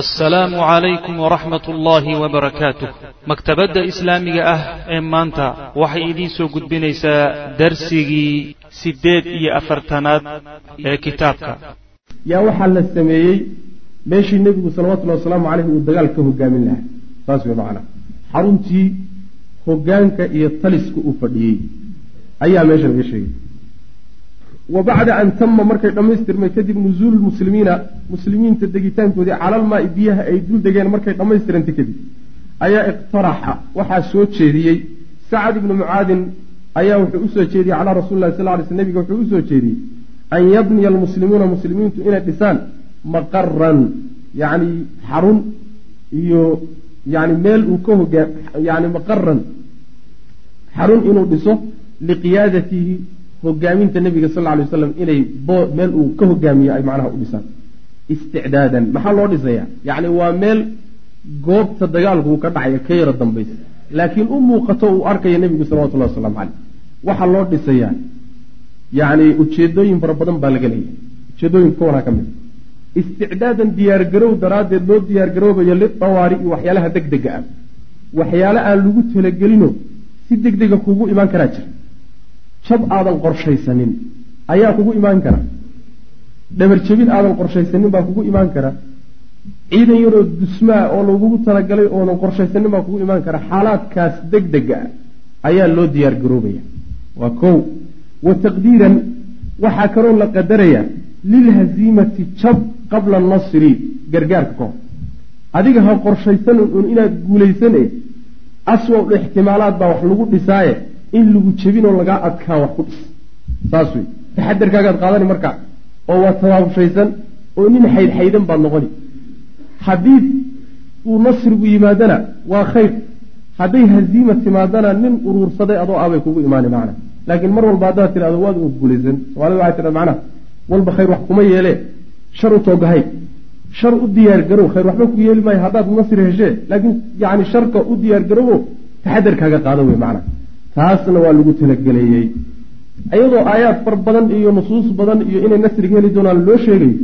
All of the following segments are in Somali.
assalaamu calaykum waraxmat ullaahi wabarakaatuh maktabadda islaamiga ah ee maanta waxay idiin soo gudbinaysaa darsigii siddeed iyo afartanaad ee kitaabka. Yaa waxaa la sameeyey meeshii nebigu salawatullahi wasalaamu caleyh uu dagaal ka hogaamin lahaa. Saas wey macnaa xaruntii hogaanka iyo taliska uu fadhiyey. Ayaa meesha laga sheegay wa bacda an tama markay dhammaystirmay kadib nuzuulu lmuslimiina muslimiinta degitaankoodii calalmaai biyaha ay dul degeen markay dhammaystirantay kadib ayaa iqtaraxa. Waxaa soo jeediyey sacad ibnu mucaadin ayaa wuxuu u soo jeediyey calaa rasuli lahi sal ly sl nebiga wuxuu u soo jeediyey an yabniya almuslimuuna muslimiintu inay dhisaan maqaran yacni xarun iyo yani meel uu ka hogaa yani maqaran xarun inuu dhiso liqiyaadatihi hogaaminta nabiga sal ly waslam inay meel uu ka hogaamiyo ay macnaha u dhisaan. Isticdaadan. Maxaa loo dhisayaa yacni waa meel goobta dagaalku uu ka dhacaya ka yaro dambaysa. Laakiin u muuqato uu arkaya nebigu salawatullahi wasalaamu caleyh waxaa loo dhisayaa yacni ujeedooyin fara badan baa laga leeyahay ujeedooyinka ka ka mid isticdaadan diyaargarow daraaddeed loo diyaargaroobayo iyo waxyaalaha deg dega ah. Waxyaale aan lagu talagelino si deg dega kugu imaan karaa jira jab aadan qorshaysanin. Ayaa kugu imaan kara. Dhabarjabin aadan qorshaysanin baa kugu imaan kara. Ciidan yaroo dusmaa oo lagugu talagalay oodan qorshaysanin baa kugu imaan kara. Xaalaadkaas deg dega ayaa loo diyaar garoobaya. Waa kow. Wa taqdiiran waxaa kaloo la qadarayaa lilhaziimati jab qabla nasri. Gargaarka kahor adiga ha qorshaysanin un inaad guulaysan e aswal ixtimaalaad baa wax lagu dhisaaye in lagu jebinoo lagaa adkaa wax ku dhis. Saas wey taxadarkaagaad qaadani markaa oo waa tabaabushaysan oo nin xaydxaydan baad noqoni. Haddii uu nasrigu yimaadana waa khayr. Hadday haziima timaadana nin uruursaday adoo abay kugu imaani macna. Laakiin mar walba haddaad tidhahdo waad u guulaysan. Soomaalida waxay tidhahda macnaha walba khayr wax kuma yeelee shar u toogahay shar u diyaar garow khayr waxba ku yeeli maayo haddaad nasri heshee laakiin yani sharka u diyaar garowo taxadarkaaga qaada wey macna taasna waa lagu talageleeyey iyadoo aayaad far badan iyo nusuus badan iyo inay nasriga heli doonaan loo sheegayo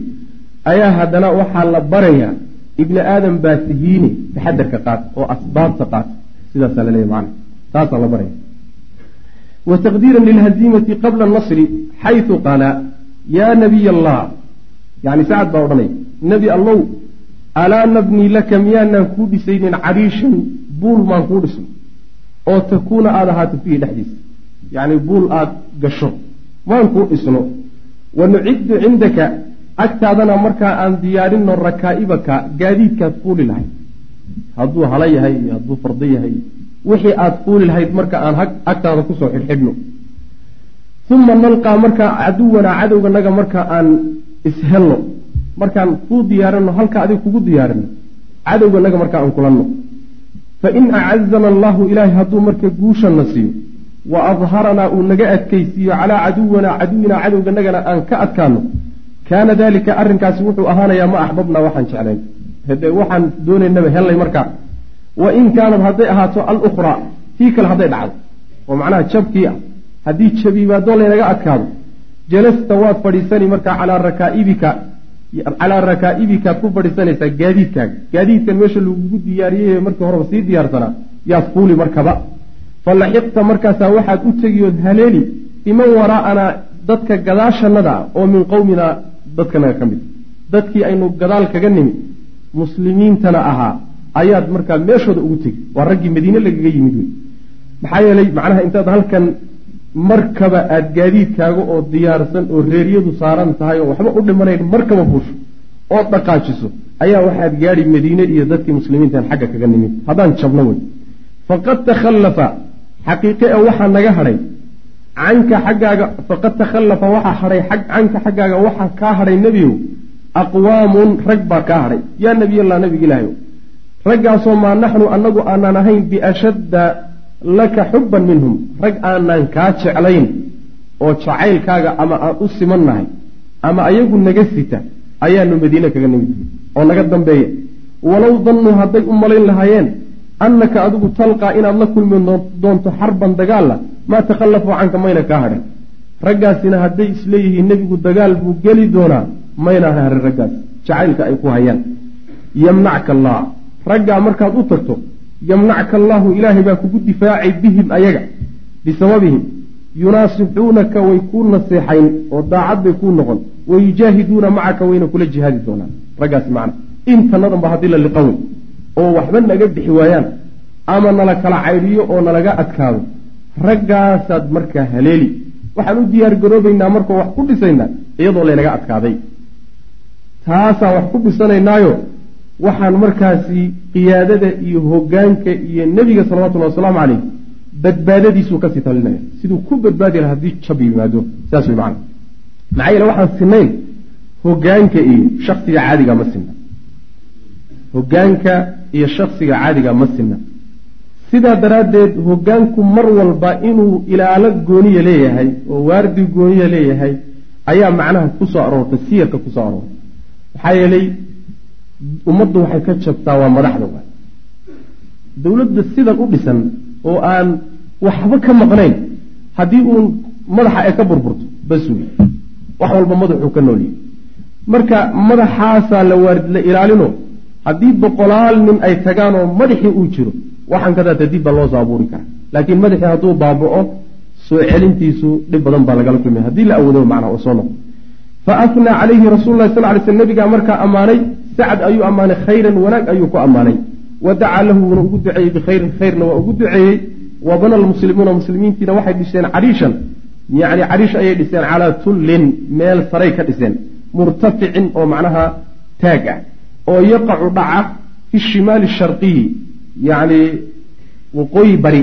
ayaa haddana waxaa la barayaa ibni aadam baa tihiini taxadarka qaat oo asbaabta qaat sidaasaa laleeya macna. Taasaa la baraya. Wa taqdiiran lilhaziimati qabla nasri xaytu qaala yaa nabiy allah yani sacad baa odhanaya nebi allow alaa nabnii laka miyaanaan kuu dhisaynin cariishan buul maan kuu dhisno oo takuuna aada ahaato fiihi dhexdiisa. Yacni buul aada gasho maan kuu dhisno wa nuciddu cindaka agtaadana markaa aan diyaarinno rakaa'ibaka gaadiidkaad fuuli lahayd. Hadduu hala yahay iyo hadduu fardo yahay wixii aada fuuli lahayd marka aan agtaada ku soo xidhxidhno. Uma nalqaa markaa caduwanaa cadowganaga marka aan ishelno. Markaan kuu diyaarinno halka adiga kugu diyaarino cadowganaga markaa aan kulanno fain acazana allahu ilaahay hadduu marka guushana siiyo wa adharanaa uu naga adkaysiiyo calaa caduwanaa caduwinaa cadowganagana aan ka adkaano kaana dalika arrinkaasi wuxuu ahaanayaa ma axbabnaa waxaan jeclayn hade waxaan doonaynaba hellay markaa wa in kaanad hadday ahaato alukhraa tii kale hadday dhacdo oo macnaha jabkii ah haddii jabiibaadoo laynaga adkaado jalasta waad fadhiisani markaa calaa rakaa'ibika calaa rakaa'ibikaad ku fadhiisanaysaa gaadiidkaaga gaadiidkan meesha lagugu diyaariyey markii horeba sii diyaarsanaa yaad fuuli markaba fa laxiqta markaasaa waxaad u tegiyood haleeli biman waraa'anaa dadka gadaashanada ah oo min qowminaa dadkanaga ka mid dadkii aynu gadaal kaga nimi muslimiintana ahaa ayaad markaa meeshooda ugu tegi waa raggii madiine lagaga yimid wey maxaa yeelay macnaha intaad halkan markaba aada gaadiidkaaga oo diyaarsan oo reeryadu saaran tahay oo waxba u dhimanayn markaba fuusho ood dhaqaajiso ayaa waxaad gaadhi madiine iyo dadkii muslimiintan xagga kaga nimid. Haddaan jabno wey faqad takhallafa xaqiiqe e waxaa naga hadhay canka xaggaaga faqad takhallafa waxaa hadhay canka xaggaaga waxaa kaa hadhay nebiyow aqwaamun rag baa kaa hadhay. Yaa nebiyallah nebig ilaahayow raggaasoo maa naxnu annagu aanaan ahayn biashadda laka xubban minhum. Rag aanaan kaa jeclayn oo jacaylkaaga ama aan u simannahay ama ayagu naga sita ayaanu madiine kaga nimid oo naga dambeeya walow dannuu hadday u malayn lahaayeen annaka adigu talqaa inaad la kulmi doonto xarban dagaalla maa takhallafuu canka mayna kaa hadhen raggaasina hadday isleeyihiin nebigu dagaal buu geli doonaa mayna harin raggaas. Jacaylka ay ku hayaan. Yamnacka allah raggaa markaad u tagto yamnacka allaahu ilaahay baa kugu difaacay bihim ayaga bisababihim. Yunaasixuunaka way kuu naseexayn oo daacad bay kuu noqon. Wayujaahiduuna macaka wayna kula jihaadi doonaan. Raggaasi macna. Intanadan ba haddii la liqan wey oo waxba naga bixi waayaan ama nala kala caydhiyo oo nalaga adkaado raggaasaad markaa haleeli. Waxaan u diyaar garoobaynaa markoo wax ku dhisaynaa iyadoo laynaga adkaaday. Taasaan wax ku dhisanaynaayo. Waxaan markaasi qiyaadada iyo hogaanka iyo nebiga salawatullahi wasalaamu caleyh badbaadadiisuu ka sii talinaya. Siduu ku badbaadi laha haddii jab yimaado saas wey macana maxaa yeele waxaan sinayn hogaanka iyo shaksiga caadiga ma sinna. Hogaanka iyo shaksiga caadiga ma sinna. Sidaa daraaddeed hogaanku mar walba inuu ilaalo gooniya leeyahay oo waardi gooniya leeyahay ayaa macnaha ku soo aroortay siyarka ku soo aroortay. Maxaa yeelay ummaddu waxay ka jabtaa waa madaxda wa dowladda sidan u dhisan oo aan waxba ka maqnayn haddii uun madaxa ay ka burburto bas wey wax walba madaxuu ka noolyahay marka madaxaasaa la waar la ilaalino haddii boqolaal nin ay tagaan oo madaxii uu jiro waxaan kadaata dib baa loo soo abuuri karaa. Laakiin madaxii hadduu baaba'o soo celintiisu dhib badan baa lagala kulmaya haddii la awoodo macnaha oo soo noqo fa afnaa calayhi rasuulu lahi sal ly sl nabigaa markaa ammaanay sacd ayuu ammaanay khayran wanaag ayuu ku ammaanay wa dacaa lahu wuuna ugu duceeyey bikhayrin khayrna waa ugu duceeyey wa bana almuslimuuna muslimiintiina waxay dhiseen cariishan yacni cariish ayay dhiseen calaa tullin meel saray ka dhiseen murtaficin oo macnaha taag ah oo yaqacu dhaca fi shimaali sharqiyi yacni waqooyi bari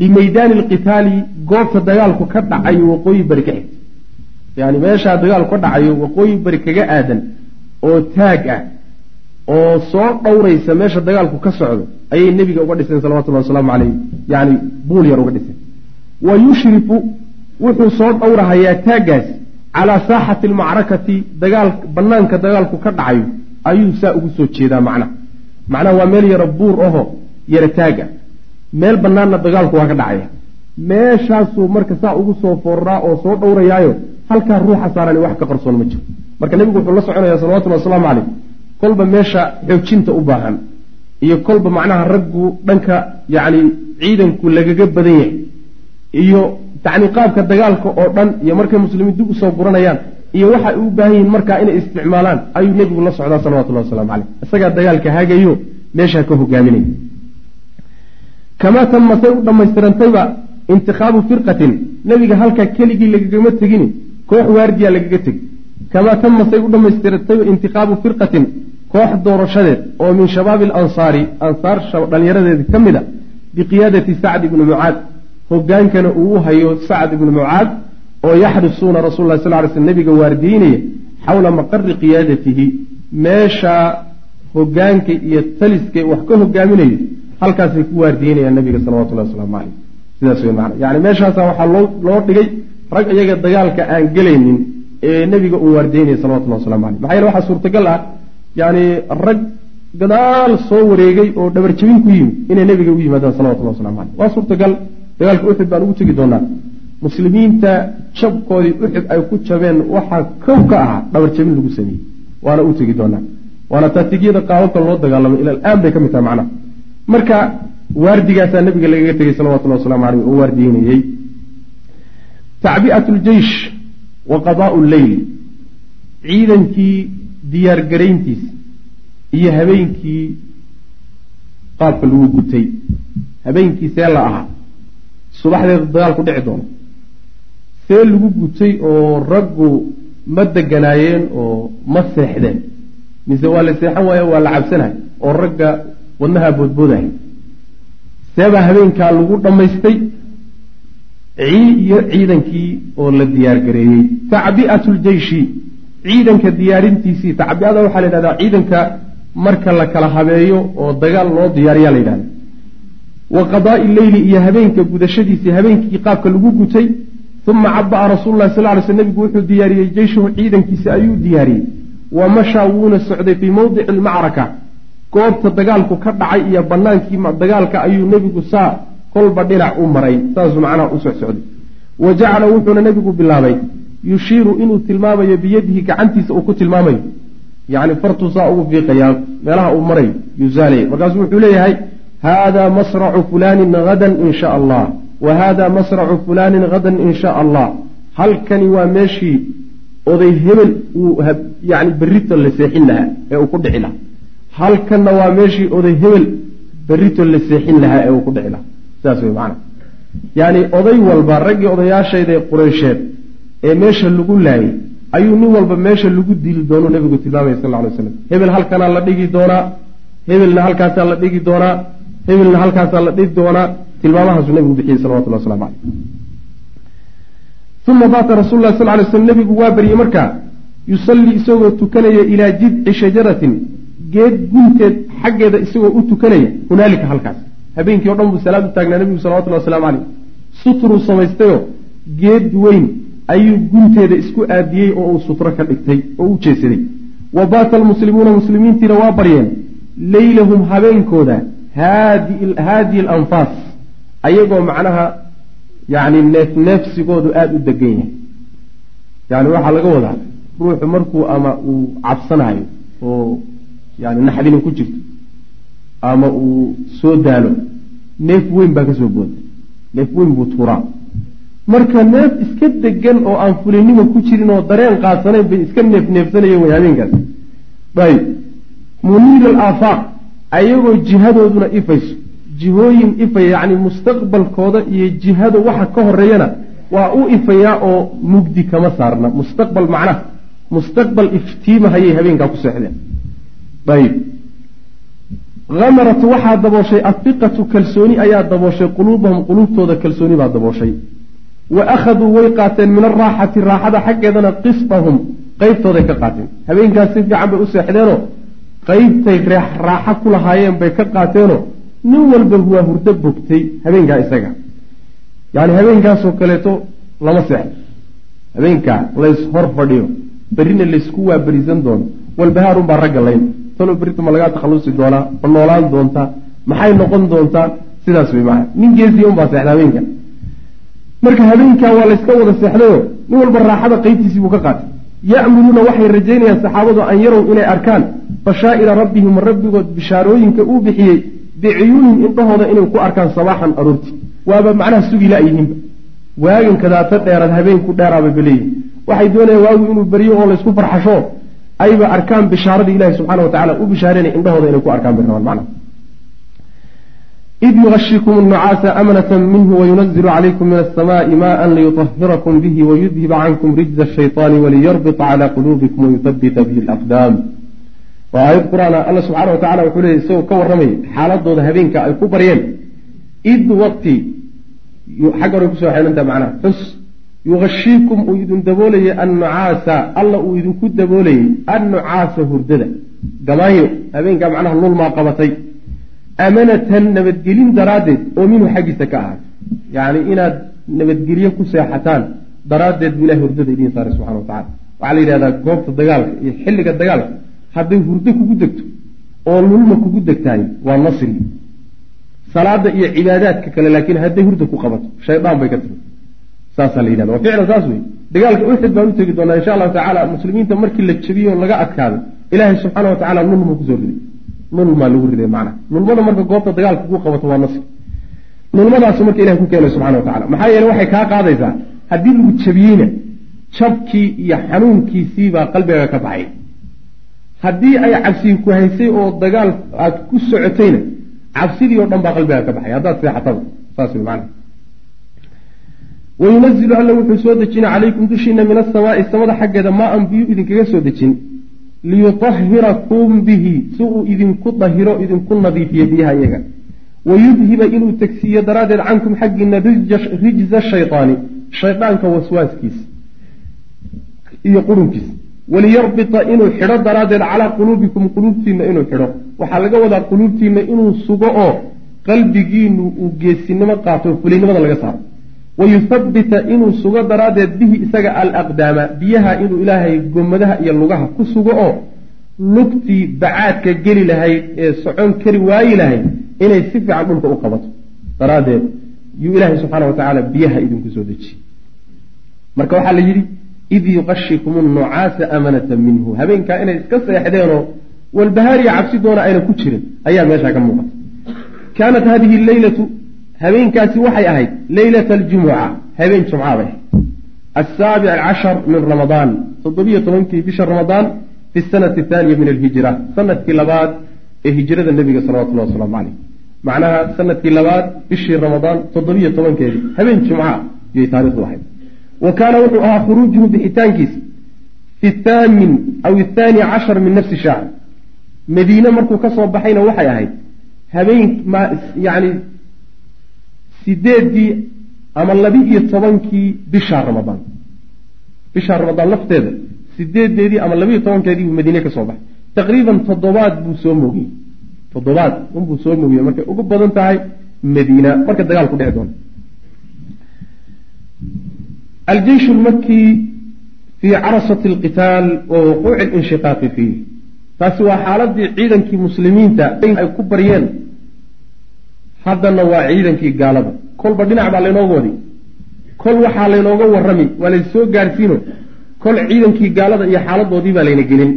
limaydaani alqitaali goobta dagaalku ka dhacayo waqooyi bari ka xigta yani meeshaa dagaalku ka dhacayo waqooyi bari kaga aadan oo taag ah oo soo dhowraysa meesha dagaalku ka socdo ayay nebiga uga dhiseen salawatullahi wasalaamu caleyh yani buul yar uga dhiseen. Wa yushrifu wuxuu soo dhowrahayaa taaggaas calaa saaxati almacrakati dagaal banaanka dagaalku ka dhacayo. Ayuu saa ugu soo jeedaa macnaha macnaha waa meel yaro buur aho yaro taaga meel banaanna dagaalku waa ka dhacaya. Meeshaasuu marka saa ugu soo foorraa oo soo dhowrayaayo halkaa ruuxa saarani wax ka qarsoon ma jiro marka nebigu wuxuu la soconaya salawatullhi wasalaamu caleyh kolba meesha xoojinta u baahan iyo kolba macnaha raggu dhanka yacni ciidanku lagaga badan yahay iyo yacni qaabka dagaalka oo dhan iyo markay muslimiin dib u soo guranayaan iyo waxay u baahan yihiin markaa inay isticmaalaan ayuu nebigu la socdaa salawatullahi waslamu caleyh isagaa dagaalka hagayo meeshaa ka hogaaminaya kamaa tama say u dhammaystirantayba intikhaabu firqatin nebiga halkaa keligii lagagama tegini koox waardiya lagaga tegi kamaa tama say u dhammaystirantayba intikhaabu firqatin koox doorashadeed oo min shabaabi alansaari ansaar dhallinyaradeeda ka mid a biqiyaadati sacd ibni mucaad hogaankana uu u hayo sacd ibni mucaad oo yaxrisuuna rasul lah sal ly sl nebiga waardiinaya xawla maqari qiyaadatihi meesha hogaanka iyo taliska wax ka hogaaminayo halkaasay ku waardiinayaan nabiga salawatullahi wasalaamu caleyh sidaas wey maana yani meeshaasa waxaa loo loo dhigay rag iyaga dagaalka aan gelaynin ee nebiga uu waardiynaya salawatullahi waslamu caleyh maxaa yeele waxaa suurtagal ah yani rag gadaal soo wareegay oo dhabarjabin ku yimid inay nebiga u yimaadaan salawatullahi waslamu caleyh waa suurtagal dagaalka uxud baan ugu tegi doonaa. Muslimiinta jabkoodii uxud ay ku jabeen waxaa kow ka ahaa dhabarjabin lagu sameeyey waana u tegi doonaa. Waana taatigyada qaababka loo dagaalamay ila alaan bay ka mid tahay macnaha marka waardigaasaa nabiga lagaga tegay salawatullahi waslamu caleyh oo waardiinayey tacbi'at wa qadaa'u lleyl ciidankii diyaargarayntiisa iyo habeenkii qaabka lagu gutay. habeenkii see la ahaa. subaxdeeda dagaalku dhici doono. see lagu gutay oo raggu ma deganaayeen oo ma seexdeen. mise waa la seexan waayo waa la cabsanahay oo ragga wadnaha boodboodahay. seebaa habeenkaa lagu dhammaystay iyo ciidankii oo la diyaar tacbi'atu ljeishi ciidanka diyaarintiisii. Tacbi'ada waxaa la yidhahdaa ciidanka marka la kala habeeyo oo dagaal loo diyaariyaa la yidhahda wa qadaa'i leyli iyo habeenka gudashadiisii habeenkii qaabka lagu gutay. Uma caba'a rasuulu lahi sal ly sl nebigu wuxuu diyaariyey jeyshahu ciidankiisi ayuu diyaariyey. Wa mashaa wuuna socday fii mawdici almacraka goobta dagaalku ka dhacay iyo banaankii dagaalka ayuu nebigu saa kolba dhinac u maray saasuu macnaha u socsocday wa jacala wuxuuna nebigu bilaabay yushiiru inuu tilmaamayo biyadihi gacantiisa uu ku tilmaamayo. Yacni fartuu saa ugu fiiqayaa meelaha uu maray yusaalaya markaasuu wuxuu leeyahay hada masracu fulaanin hadan in sha allah. Wa hada masracu fulaanin hadan in sha allah. Halkani waa meeshii oday hebel uu yani berrito la seexin lahaa ee uu ku dhici lahaa. Halkanna waa meeshii oday hebel berrito la seexin lahaa ee uu ku dhici lahaa saas wey macana yacni oday walba raggii odayaashayda ee qureysheed ee meesha lagu laayay ayuu nin walba meesha lagu dili doonuu nabigu tilmaamaya sal ly slam hebel halkanaa la dhigi doonaa hebelna halkaasaa la dhigi doonaa hebelna halkaasaa la dhigi doonaa tilmaamahaasuu nabigu bixiyey salawatullah waslamu caleyh uma baata rasul lah sal lay slm nebigu waa baryey markaa yusallii isagoo tukanaya ilaa jidci shajaratin geed gunteed xaggeeda isagoo u tukanaya hunaalika halkaas habeenkii o dhan buu salaad u taagnaa nebigu salawatullahi waslamu caleyh sutruu samaystayoo geed weyn ayuu gunteeda isku aadiyey oo uu sutro ka dhigtay oo u jeesaday. Wa baata almuslimuuna muslimiintiina waa baryeen leylahum habeenkooda haadihi alanfaas ayagoo macnaha yacni neef neefsigoodu aada u degan yahay. Yani waxaa laga wadaa ruuxu markuu ama uu cabsanayo oo yani naxdini ku jirto ama uu soo daalo neef weyn baa ka soo booda neef weyn buu tuuraa. Marka neef iska degan oo aan fulinimo ku jirin oo dareen qaadsanayn bay iska neef neefsanayeen way habeenkaas ayb muniir alaafaaq ayagoo jihadooduna ifayso. Jihooyin ifaya yacni mustaqbalkooda iyo jihada waxa ka horeeyana waa u ifayaa oo mugdi kama saarna. Mustaqbal macnaha mustaqbal iftiimahayay habeenkaa ku seexdeen. Ayb hamarat waxaa dabooshay afiqatu kalsooni ayaa dabooshay quluubahum quluubtooda kalsooni baa dabooshay wa akhaduu way qaateen min araaxati raaxada xaggeedana qisbahum qeybtooday ka qaateen habeenkaas si fiican bay u seexdeenoo qeybtay raaxo ku lahaayeen bay ka qaateenoo nin walba waa hurdo bogtay habeenkaa isaga yani habeenkaasoo kaleeto lama seexdo habeenkaa lays hor fadhiyo berrina laysku waaberisan doono walbahaarun baa ragga layn talo berrita ma lagaa takhalusi doonaa ma noolaan doontaa maxay noqon doontaa sidaas way maaa nin geesiya unbaa seexda habeenka. Marka habeenkaa waa layska wada seexdayo nin walba raaxada qeybtiisii buu ka qaatay. Ya'muruuna waxay rajaynayaan saxaabadu an yarow inay arkaan bashaa'ira rabbihim rabbigood bishaarooyinka uu bixiyey bicuyuunihim indhahooda inay ku arkaan sabaaxan aroorti. Waaba macnaha sugi la-yihiinba waagin kadaata dheeraad habeenku dheeraaba baleeyihin waxay doonayaan waagu inuu beryo oo laysku farxasho ayba arkaan bishaaradii ilahi subxaana wa tacala u bishaaranay indhahooda inay ku arkaan bay rabaan macnaha id yugashikum annucaasa amanata minhu wayunazilu calaykum min asamaai maaan liyutahirakum bihi wayudhiba cankum rijza ashayطaani waliyarbita cala quluubikum wayuthabita bihi alaqdaam waa aayad qur'aana alla subxaana wa tacala wuxuu leeyay isagoo ka warramaya xaaladooda habeenka ay ku baryeen id waqti xagga hore ku soo xeelanta macnaha xus yugashiikum uu idin daboolayay annucaasa alla uu idinku daboolayay annucaasa hurdada. Gamaanyo habeenkaa macnaha lulmaa qabatay. Amanatan nabadgelin daraaddeed oo minhu xaggiisa ka ahaatay. Yacni inaad nabadgelyo ku seexataan daraaddeed buu ilahay hurdada idiin saaray subxana wa tacala waxaa la yidhahdaa goobta dagaalka iyo xilliga dagaalka hadday hurdo kugu degto oo lulma kugu degtahay waa nasri. Salaada iyo cibaadaadka kale laakiin hadday hurda ku qabato shaydaan bay ka timi saasaa la yidhahda waa ficlan saas wey dagaalka uxid baan u tegi doonaa insha allahu tacaala muslimiinta markii la jebiyo o laga adkaado ilaahay subxaana wa tacala lulma ku soo riday lulmaa lagu riday macnaha lulmada marka goobta dagaalka ku qabato waa nasri lulmadaasu marka ilahay ku keenay subxana wa tacala maxaa yeele waxay kaa qaadaysaa haddii lagu jabiyeyna jabkii iyo xanuunkiisii baa qalbiga ka baxay haddii ay cabsii ku haysay oo dagaal aada ku socotayna cabsidii oo dhan baa qalbiga ka baxay haddaad seexataba saas wey macana wayunazilu alla wuxuu soo dejina calaykum dushiina min asamaai samada xaggeeda maa an biyu idinkaga soo dejin liyutahirakum bihi si uu idinku dahiro idinku nadiifiyo biyaha iyaga wayudhiba inuu tegsiiyo daraaddeed cankum xaggiina rijza shaytaani shaydaanka waswaaskiisa iyo qurunkiisa waliyarbita inuu xidho daraaddeed calaa quluubikum quluubtiinna inuu xidho waxaa laga wadaa quluubtiinna inuu sugo oo qalbigiinu uu geesinimo qaato fulinimada laga saaro wayuthabbita inuu sugo daraaddeed bihi isaga alaqdaama biyaha inuu ilaahay gomadaha iyo lugaha ku sugo oo lugtii bacaadka geli lahayd ee socon kari waayi lahayd inay si fiican dhulka u qabato daraaddeed yuu ilaahay subxaana wa tacaala biyaha idinku soo dejiye marka waxaa la yidhi id yuqashikum nucaasa amanatan minhu habeenkaa inay iska seexdeenoo walbahaariya cabsi doona ayna ku jirin ayaa meeshaa ka muuqata kaanat hadihi leylatu habeenkaasi waxay ahayd leylata aljumuca habeen jumca bay asaabic cashar min ramadaan toddobiyo tobankii bisha ramadaan fi sanati athaniya min alhijra sannadkii labaad ee hijrada nebiga salawatullahi wasalaamu caleyh macnaha sannadkii labaad bishii ramadaan toddobiyo tobankeedii habeen jumca ayay taarikhdu ahayd. Wa kaana wuxuu ahaa khuruujuhu bixitaankiisa fi thaamin aw athaani cashar min nafsi shahr. Madiine markuu ka soo baxayna waxay ahayd habeen yani sideeddii ama labi-iyo tobankii bisha ramadaan. Bisha ramadaan lafteeda sideedeedii ama labiiyo tobankeedii buu madiine ka soo baxay. Taqriiban toddobaad buu soo moogiyey. Toddobaad unbuu soo moogiyey. Markay ugu badan tahay madiina marka dagaal ku dhici doono aljeysh lmaki fii carasati alqitaal wa wuquuci linshiqaaqi fiih. Taasi waa xaaladii ciidankii muslimiinta ay ku baryeen haddana waa ciidankii gaalada. Kolba dhinac baa laynooga wadi kol waxaa laynooga warrami waa laysoo gaadhsiino kol ciidankii gaalada iyo xaaladoodii baa layna gelin.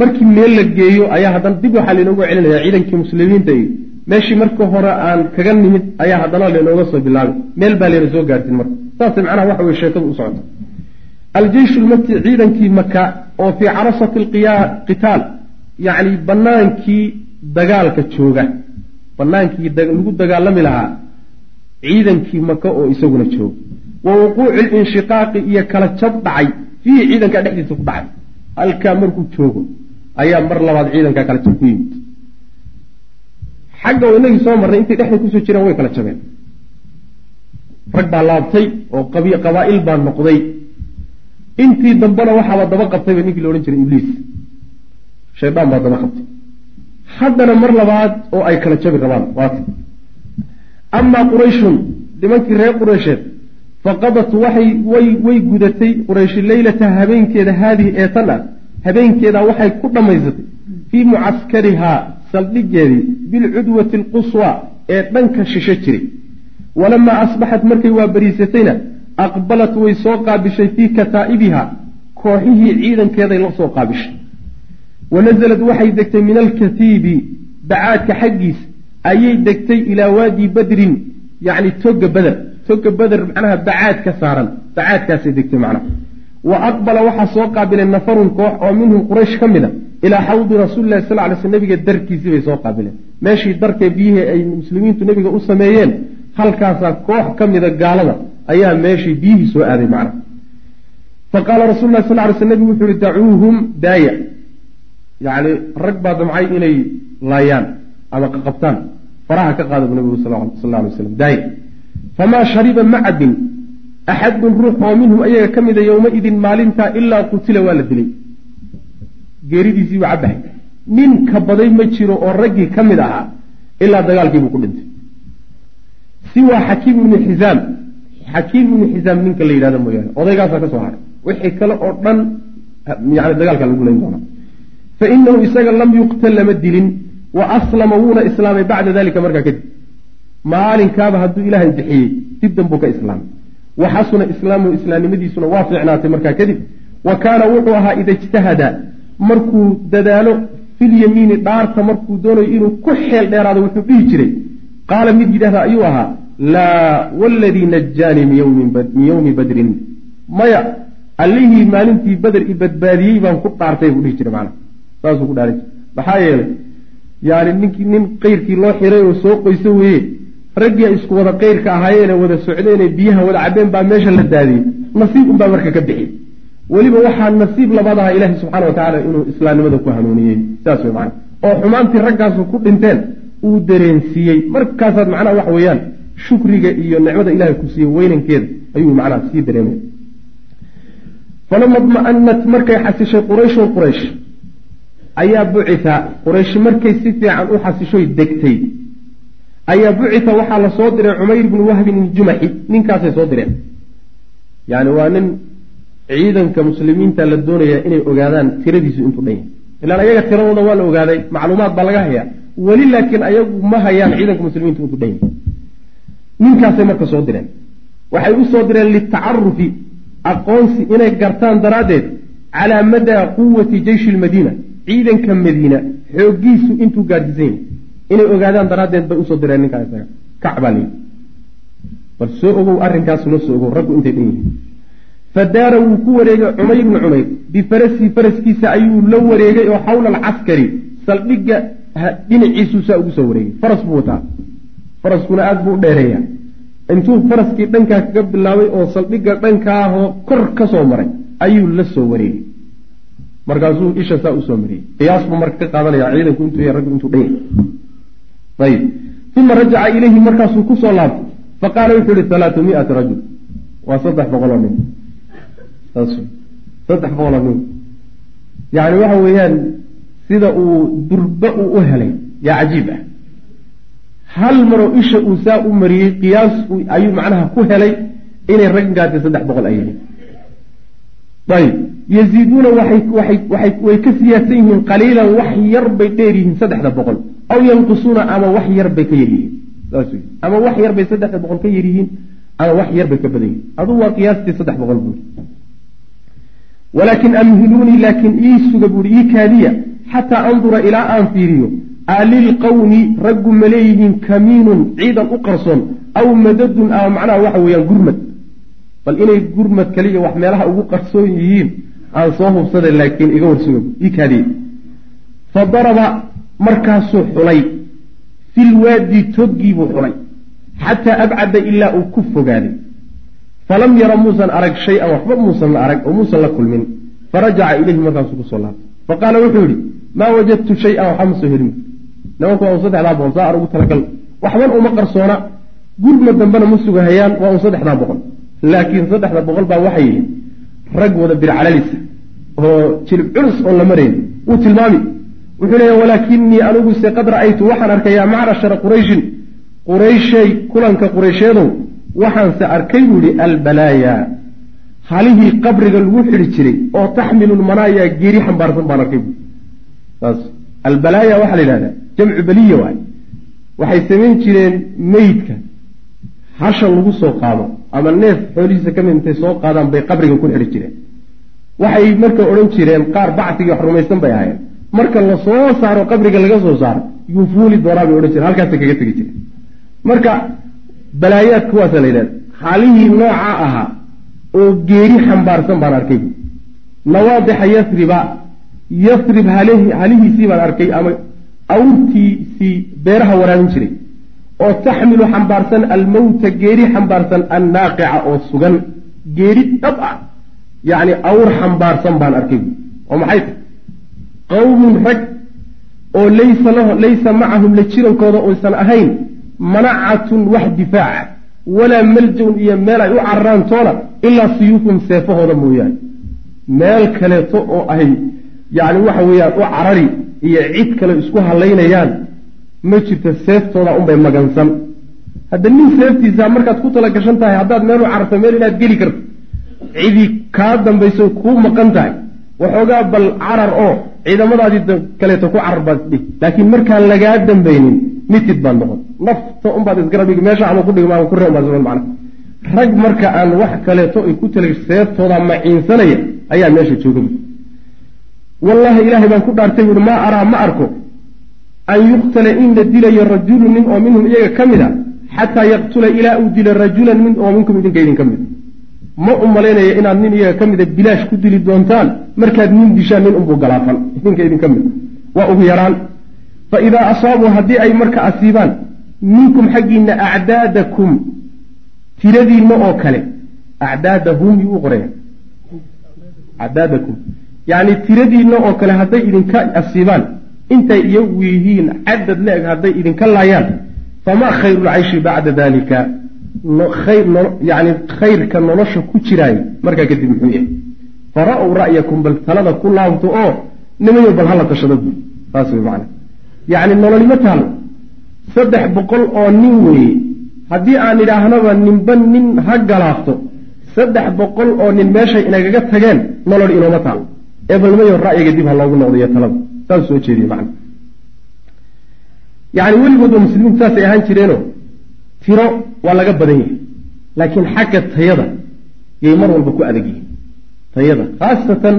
Markii meel la geeyo ayaa haddana dib waxaa laynooga celinaya ciidankii muslimiinta iyo meeshii marka hore aan kaga nimid ayaa haddana laynooga soo bilaabay. Meel baa layna soo gaadhsiin marka. Saas macnaha waxa weye sheekadu u socota aljeysh lmaki ciidankii maka oo fii carasati qitaal yacni banaankii dagaalka jooga banaankii lagu dagaalami lahaa ciidankii maka oo isaguna jooga. Wa wuquuci linshiqaaqi iyo kala jab dhacay. Fiihi ciidankaa dhexdiisa ku dhacay. Halkaa markuu joogo ayaa mar labaad ciidankaa kala jab ku yimid. Xagga inagii soo marnay intay dhexda ku soo jiraan way kala jabeen. Rag baa laabtay oo qabaa'il baa noqday. Intii dambena waxaaba daba qabtayba ninkii la odhan jiray ibliis. Shaydaan baa daba qabtay haddana mar labaad oo ay kala jabi rabaan waata amaa qurayshun nimankii reer qureysheed faqadat waxay way way gudatay qurayshi leylata habeenkeeda haadihi ee tan ah habeenkeeda waxay ku dhammaysatay fii mucaskarihaa saldhigeedii bilcudwati alquswa ee dhanka shisho jiray. Walamaa asbaxat markay waa bariisatayna aqbalat way soo qaabishay fii kataa'ibiha kooxihii ciidankeeday la soo qaabishay wanazalad waxay degtay min alkatiibi bacaadka xaggiisa ayay degtay ilaa waadi badrin yacni toga beder toga beder macnaha bacaad ka saaran bacaadkaasay degtay macnaha wa aqbala waxaa soo qaabilay nafarun koox oo minhum quraysh ka mid a ilaa xawdi rasuulilahi sal ly sl nabiga darkiisii bay soo qaabileen meeshii darkee biyihii ay muslimiintu nebiga u sameeyeen halkaasaa koox ka mida gaalada ayaa meeshii biyihii soo aaday macnaha fa qaala rasul lah sal ly sl nebigu wuxu uhi dacuuhum daaya yacni rag baa damcay inay laayaan ama qaqabtaan faraha ka qaada bu nabigu sal lay waslam daaya famaa shariba ma cabin axadun ruux oo minhum ayaga ka mida yowmaidin maalintaa ilaa qutila waa la dilay. Geeridiisii buu cabahay nin ka baday ma jiro oo raggii ka mid ahaa ilaa dagaalkiibuu ku dhintay. Siwaa xakiim ibni xisaam xakiim ibni xisaam ninka la yidhahdo mooyaane odaygaasaa ka soo haray. Wixii kale oo dhan yani dagaalkaa lagu layn doonaa fa inahu isaga lam yuqtal lama dilin wa aslama wuuna islaamay bacda dalika markaa kadib maalinkaaba hadduu ilaahay bixiyey dib danbuu ka islaamay wa xasuna islaamuhu islaamnimadiisuna waa fiicnaatay markaa kadib wa kaana wuxuu ahaa ida ijtahada markuu dadaalo filyamiini dhaarta markuu doonayo inuu ku xeel dheeraado wuxuu dhihi jiray qaala mid yidhahda ayuu ahaa laa waladii najaanii min yowmi badrin maya allihii maalintii bader i badbaadiyey baan ku dhaartay buu dhihi jiray macana saasuu ku dhaaray maxaa yeelay yani ninkii nin qeyrkii loo xiray oo soo qoyso weeye raggii ay isku wada qeyrka ahaayeene wada socdeene biyaha wada cabeen baa meesha la daadiyey. Nasiib unbaa marka ka bixi. Weliba waxaa nasiib labaad aha ilaahi subxaana wa tacaala inuu islaamnimada ku hanuuniyey. Saas wey macana oo xumaantii raggaasu ku dhinteen uu dareensiiyey. Markaasaad macnaha waxa weeyaan shukriga iyo nicmada ilahay ku siiyey weynankeeda ayuu macnaha sii dareemay. Falama dma'anat markay xasishay qurayshun quraysh ayaa bucita quraysh markay si fiican u xasishoy degtay. Ayaa bucita waxaa la soo diray cumayr bnu wahbin iljumaxi ninkaasay soo direen. Yani waa nin ciidanka muslimiinta la doonayaa inay ogaadaan tiradiisu intuu dhan yahay. Ilaan ayaga tiradooda waa la ogaaday macluumaad baa laga hayaa. Weli laakiin ayagu ma hayaan ciidanka muslimiinta intuu dhan yahay. Ninkaasay marka soo direen. Waxay u soo direen litacarufi aqoonsi inay gartaan daraaddeed calaa madaa quwati jeyshi lmadiina ciidanka madiina xooggiisu intuu gaadhsiisan yahay inay ogaadaan daraaddeed bay u soo direen ninkaa isaga kac baa layidhi bal soo ogow arrinkaasuna soo ogow raggu intay dhan yihiin. Fadaara wuu ku wareegay cumayr ibnu cumayr bifarasii faraskiisa ayuu la wareegay oo xawla alcaskari saldhigga dhinaciisuu saa ugu soo wareegay. Faras buu wataa. Faraskuna aada buu u dheereeyaa. Intuu faraskii dhankaa kaga bilaabay oo saldhigga dhankaahoo kor ka soo maray ayuu la soo wareegay markaasuu isha saa u soo mariyey. Qiyaas buu marka ka qaadanaya ciidanku intuu y raggu intuu dhan ayib. Uma rajaca ilayhi markaasuu ku soo laabtay. Faqaala wuxuu yihi halaatu miati rajul. Waa saddex boqol oo nin. Saddex boqol oo nin. Yacni waxa weeyaan sida uu durba uu u helay yaa cajiib ah. Hal maroo isha uu saa u mariyey qiyaas ayuu macnaha ku helay inay raggaasi saddex boqol ay yihiin ayib yaziiduuna way ka siyaadsan yihiin qaliilan wax yar bay dheer yihiin saddexda boqol. Aw yanqusuuna ama wax yar bay ka yar yihiin. Saas wey ama wax yar bay saddexda boqol ka yar yihiin ama wax yar bay ka badan yihiin. Adugu waa qiyaastii saddex boqol buuri walaakin amhiluunii laakiin ii suga buuri ii kaadiya xataa andura ilaa aan fiiriyo alilqawmi raggu ma leeyihiin kamiinun ciidan u qarsoon aw madadun ama macnaha waxa weeyaan gurmad bal inay gurmad kaliya wax meelaha ugu qarsoon yihiin aan soo hubsada laakiin iga warsuga ii fa daraba markaasuu xulay filwaadi toggiibuu xulay xataa abcada ilaa uu ku fogaaday. Falam yara muusan arag shay-an waxba muusan arag oo muusan la kulmin. Farajaca ilayhi markaasuu ku soo laabtay. Faqaala wuxuu yihi maa wajadtu shay-an waxba soo helin. Nimanku waa un saddexdaa boqol saa ar ugu talagal waxban uma qarsoona. Gurma dambena ma sugahayaan waa un saddexdaa boqol laakiin saddexda boqol baa waxay yihi rag wada bircalalisa oo jilib culus oon la marayn wuu tilmaami. Wuxuu leeya walaakinii aniguse qad ra'aytu waxaan arkay yaa macrashara qurayshin. Qurayshay kulanka quraysheedow waxaanse arkay buu yihi albalaaya. Halihii qabriga lagu xidhi jiray oo taxmilu lmanaaya geeri xambaarsan baan arkay bui saas albalaaya waxaa la yidhahdaa jamcu beliya waay. Waxay samayn jireen meydka hasha lagu soo qaado ama neef xoolihiisa ka mid intay soo qaadaan bay qabriga ku xidhi jireen. Waxay marka odhan jireen qaar bacsigii wax rumaysan bay ahaayeen. Marka la soo saaro qabriga laga soo saaro yuu fuuli doonaa bay odhan jireen halkaasay kaga tegi jireen. Marka balaayaad kuwaasa la yidhahda halihii nooca ahaa oo geeri xambaarsan baan arkay. Nawaadixa yasriba yasrib halihiisii baan arkay ama awrtiisii beeraha waraabin jiray oo taxmilu xambaarsan almowta geeri xambaarsan annaaqica oo sugan. Geeri dhab ah. Yacni awr xambaarsan baan arkay. Oo maxay? Tahy qawmun rag oo laysa lahu laysa macahum la jirankooda uysan ahayn manacatun wax difaaca walaa malja-un iyo meel ay u cararaan toona ilaa siyuufum seefahooda mooyaane. Meel kaleeto oo ay yacni waxa weeyaan u carari iyo cid kale isku halaynayaan ma jirto seeftooda unbay magansan. Hadda nin seeftiisa markaad ku tala gashan tahay haddaad meel u cararto meel inaad geli karto cidi kaa dambayso kuu maqan tahay. Waxoogaa bal carar oo ciidamadaadii kaleeto ku carar baad dhig. Laakiin markaan lagaa dambaynin mitid baad noqon. Nafta unbaad isgarabig meesha ama ku dhigma ama ku reeb baad rag marka aan wax kaleeto ay ku tala seeftooda maciinsanaya ayaa meesha jooga wallaahi ilaahay baan ku dhaartay buuhi maa araa ma arko an yuqtala in la dilayo rajulu nin oo minhum iyaga ka mid a xataa yaqtula ilaa uu dilo rajulan min oo minkum idinka idin ka mid ma u malaynaya inaad nin iyaga ka mida bilaash ku dili doontaan markaad nin dishaan nin unbuu galaafan idinka idinka mid waa ugu yaraan fa idaa asaabuu haddii ay marka asiibaan minkum xaggiina acdaadakum tiradiinna oo kale acdaadahum yuu u qoraya acdaadakum yacni tiradiinna oo kale hadday idinka asiibaan intay iyagu yihiin cadad le-eg hadday idinka laayaan famaa khayru lcayshi bacda dalika yani khayrka nolosha ku jiraay markaa kadib muxuu yahay. Fara-w ra'yakum bal talada ku laabto oo nimayo bal hala tashada buuri saas wey macana yacni nololima taalo saddex boqol oo nin weeye. Haddii aan idhaahnaba ninba nin ha galaafto saddex boqol oo nin meeshay inagaga tageen nolol inooma taalo ee bal nimayo ra'yiga dib ha loogu noqdayo talada saas soo jeediye macana yacni weligoodba muslimiintu saasay ahaan jireenoo tiro waa laga badan yahay laakiin xagga tayada yay mar walba ku adag yihiin. Tayada khaasatan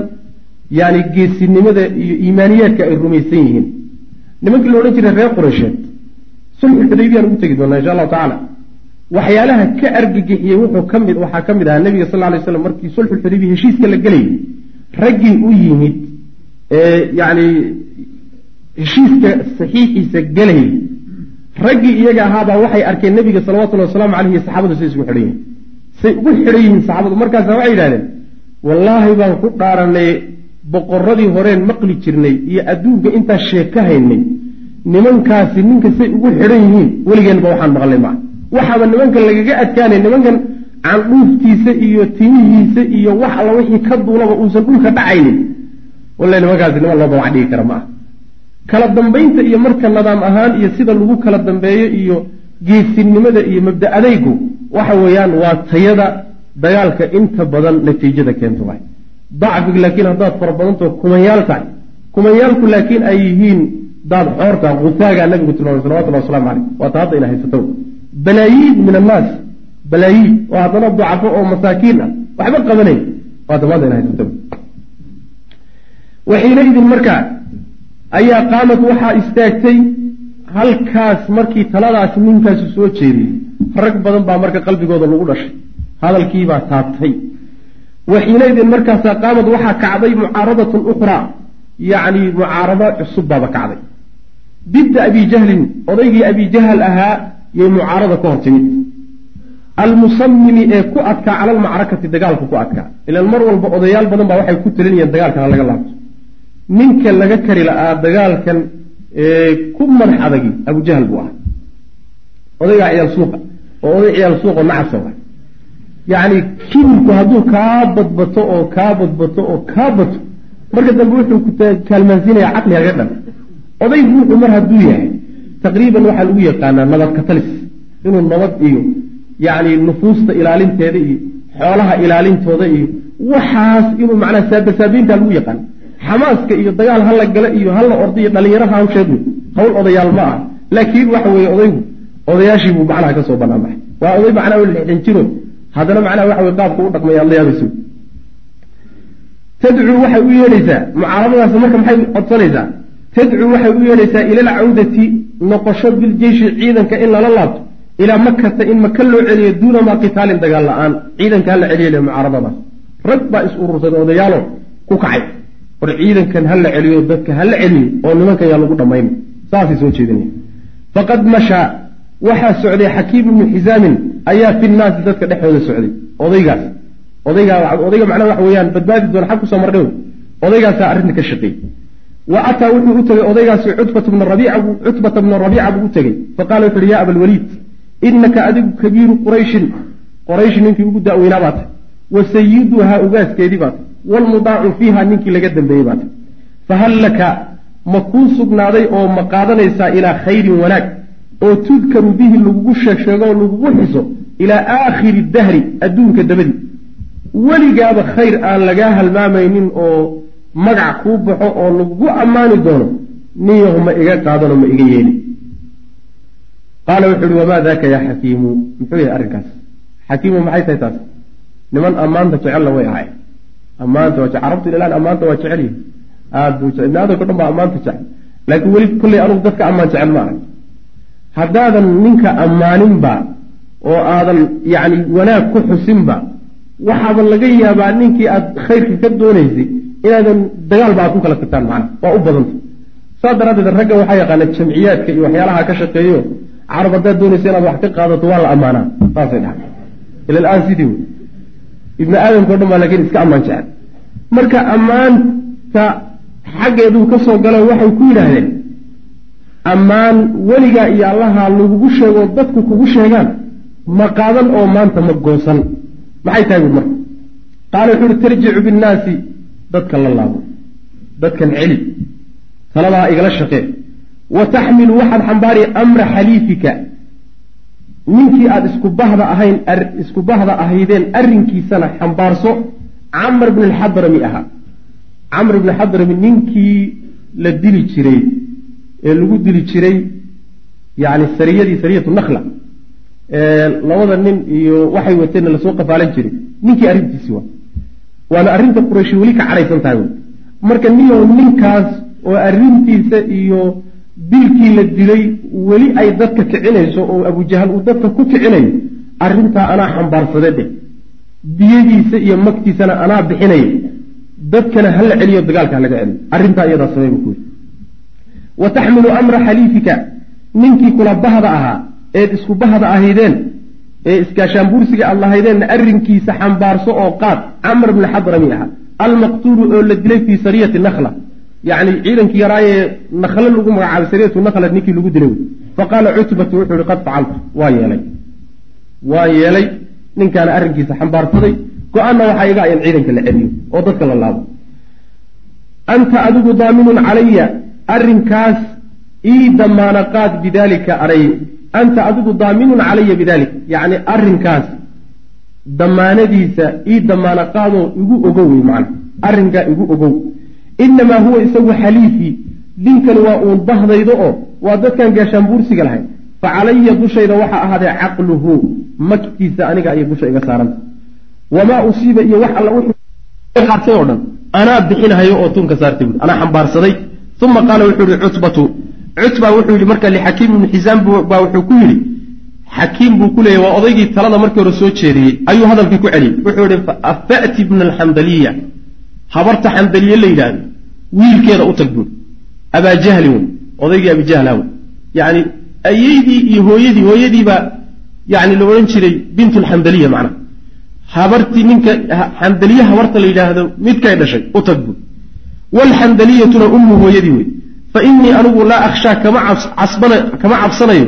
yani geesinimada iyo iimaaniyaadka ay rumaysan yihiin. Nimankii la odhan jiray reer qureysheed sulxu xudaybiyaan ugu tegi doonaa insha allahu tacaala waxyaalaha ka argagixiyey wuxuu ka mid waxaa ka mid ahaa nebiga sal lay slam markii sulxu xudaybiya heshiiska la gelayay raggii u yimid yani heshiiska saxiixiisa gelayay raggii iyaga ahaabaa waxay arkeen nebiga salawatullhi wasalaamu caleyh iyo saxaabadu say isugu xidhan yihiin say ugu xidhan yihiin saxaabadu. Markaasa waxay yidhahdeen wallaahi baan ku dhaaranay boqoradii horeen maqli jirnay iyo adduunka intaa sheeka haynay nimankaasi ninka say ugu xidhan yihiin weligeenba waxaan maqlay maa waxaaba nimankan lagaga adkaanay nimankan candhuuftiisa iyo timihiisa iyo wax alla wixii ka duulaba uusan dhulka dhacaynin walle nimankaasi niman loo bawac dhigi kara ma ah kala dambaynta iyo marka nadaam ahaan iyo sida lagu kala dambeeyo iyo geesinimada iyo mabda adaygu waxa weeyaan waa tayada dagaalka inta badan natiijada keento waay dacfiga laakiin haddaad fara badantao kumanyaal tahay. Kumanyaalku laakiin ay yihiin daad xoorta husaagaa nabigu tilmaamay salawatullah waslamu caleyh waata hadda ina haysato. Balaayiin min annaas balaayiin oo haddana ducafo oo masaakiin ah. Waxba qabanay waata maanta ina haysato waxiinaidin markaa ayaa qaamad waxaa istaagtay halkaas markii taladaas ninkaasu soo jeediyey rag badan baa marka qalbigooda lagu dhashay hadalkiibaa taabtay. Waxiinaidin markaasaa qaamad waxaa kacday mucaaradatun ukhraa yacni mucaarado cusub baaba kacday. Didda abi jahlin odaygii abi jahal ahaa yay mucaarada ka hor timid almusamimi ee ku adkaa cala almacrakati dagaalka ku adkaa. Ilaan mar walba odayaal badan baa waxay ku talinayeen dagaalkan laga laabto ninka laga kari la'aa dagaalkan ku madax adagi abujahal buu ahaa. Odaygaa ciyaal suuqa oo oday ciyaal suuqoo nacasa wa yacni kibirku hadduu kaa badbato oo kaa badbato oo kaa bato marka dambe wuxuu ku kaalmaansiinayaa caqli haga dhan. Oday ruuxu mar hadduu yahay taqriiban waxaa lagu yaqaanaa nabad katalis inuu nabad iyo yacni nufuusta ilaalinteeda iyo xoolaha ilaalintooda iyo waxaas inuu macnaha saabasaabeyntaa lagu yaqaan xamaaska iyo dagaal hala gala iyo hala orda iyo dhalinyaraha hawsheedu hawl odayaal ma ah laakiin waxa weeye odaygu odayaashii buu macnaha ka soo banaan baxay waa oday macnaha lixdan jiro haddana macnaha waxa weye qaabka u dhaqmaya alla yaabayso tadcuu waxay u yeedhaysaa mucaaradadaas marka maxay codsanaysaa? Tadcuu waxay u yeedhaysaa ila alcawdati noqosho biljeyshi ciidanka in lala laabto ilaa makata in maka loo celiyo duuna maa qitaalin dagaal la'aan. Ciidanka hala celiyo mucaaradadaas. Rag baa is urursaday odayaalo ku kacay war ciidankan hala celiyo dadka hala celiyo oo nimankan yaa lagu dhammayn. Saasay soo jeedinaya faqad mashaa waxaa socday xakiim ibnu xisaamin ayaa fi nnaasi dadka dhexdooda socday. Odaygaas odaygaa odayga macnaha waxa weeyaan badbaadi doona xag ku soo mardhow odaygaasaa arrinta ka shaqeeyey wa ataa wuxuu u tegey odaygaasi cutbata bna rabiica buu cutbata bna rabiica buu u tegey faqala wuxu uhi ya abalwaliid inaka adigu kabiiru qurayshin qoraysh ninkii ugu da'weynaa baa tay wa sayiduhaa ugaaskeedii baa tay waalmudaacu fiiha ninkii laga dambeeyey baa tay fahal laka ma kuu sugnaaday oo ma qaadanaysaa ilaa khayrin wanaag oo tudkaru bihi lagugu sheegsheego oo lagugu xiso ilaa aakhiri dahri adduunka dabadii weligaaba khayr aan lagaa halmaamaynin oo magac kuu baxo oo lagugu ammaani doono ninyahu ma iga qaadano ma iga yeeli qaala wuxu uhi wamaa daaka yaa xakiimu muxuu yahay arrinkaas xakiimu maxay tahay taas niman ammaanta jecelna way ahay ammaanta waa carabtu ilaan ammaanta waa jecel yihi aad buu ibni aadamka dhan baa ammaanta jecel. Laakiin weli kolley anugu dadka ammaan jecel ma arag haddaadan ninka ammaaninba oo aadan yacni wanaag ku xusinba waxaaba laga yaabaa ninkii aad khayrka ka doonaysay inaadan dagaalba aad ku kala tagtaan macana waa u badanta saas daraaddeed ragga waxaa yaqaana jamciyaadka iyo waxyaalaha ka shaqeeyo carab haddaad doonaysa inaad wax ka qaadato waa la ammaanaa. Saasay dhaha ila alaan sidii wey ibni aadamka o dhan baa laakiin iska ammaan jecel. Marka ammaanta xaggeeduu ka soo galo waxay ku yidhaahdeen ammaan weligaa iyo allaha lagugu sheego dadku kugu sheegaan ma qaadan oo maanta ma goosan maxay tahay buui marka qaala wuxu uhi tarjicu binnaasi dadka la laabo dadkan celi taladaa igala shaqee wa taxmilu waxaad xambaari amra xaliifika ninkii aada isku bahda ahayn isku bahda ahaydeen arrinkiisana xambaarso camr bn alxadrami ahaa camr bn xadrami ninkii la dili jiray ee lagu dili jiray yani sariyadii sariyatu nakhla labada nin iyo waxay wateenna la soo qafaalan jiray. Ninkii arrintiisii waa. Waana arrinta qurayshi weli ka cadhaysan tahay. Marka niyow ninkaas oo arrintiisa iyo dilkii la dilay weli ay dadka kicinayso oo abujahal uu dadka ku kicinayo arrintaa anaa xambaarsade dheh diyadiisa iyo magtiisana anaa bixinaya dadkana hala celiyo dagaalka halaga celiyo. Arrintaa iyadaa samey buu ku yidhi. Wa taxmilu amra xaliifika. Ninkii kula bahda ahaa eed isku bahda ahaydeen ee iskaashaanbuursiga aad lahaydeenna arrinkiisa xambaarso oo qaad camr bni xadrami ahaa. Almaqtuulu oo la dilay fii sariyati nakhla yacni ciidankii yaraayee nakhle lagu magacaabay sariyatu nakhla ninkii lagu dilay faqaala cutbatu wuxuu ihi qad facaltu waa yeelay waa yeelay ninkaana arrinkiisa xambaarsaday go'aanna waxaa iga ayan ciidanka la celiyo oo dadka la laabo anta adigu daaminun calaya arrinkaas ii damaana qaad bidaalika aray anta adigu daaminun calaya bidalik yacni arrinkaas damaanadiisa ii damaana qaadoo igu ogow wey macana arrinkaa igu ogow inamaa huwa isagu xaliifii dinkani waa uun bahdaydo oo waa dadkan gaashaanbuursiga lahay fa calaya dushayda waxaa ahaadee caqluhu magtiisa aniga ayay dusha iga saaranta wamaa usiiba iyo wax alla qaatay oo dhan anaa bixinhayo oo tunka saartay buui anaa xambaarsaday uma qaala wuxuu yihi cutbatu cutba wuxuu yihi marka lixakiim ibni xisaam baa wuxuu ku yidhi xakiim buu ku leeyay waa odaygii talada markii hore soo jeediyey ayuu hadalkii ku celiyey wuxuu yihi fa'ti bna alxandaliya habarta xandaliye la yidhaahdo wiilkeeda u tag buui abaajahli wey odaygii abijahla wey yani ayeydii iyo hooyadii hooyadiibaa yani la odhan jiray bint lxandaliya macnaha habartii ninka xandaliye habarta la yidhaahdo midkay dhashay u tag buui wlxandaliyatuna ummu hooyadii wey. Fa inii anigu laa akhshaa kama cabsanayo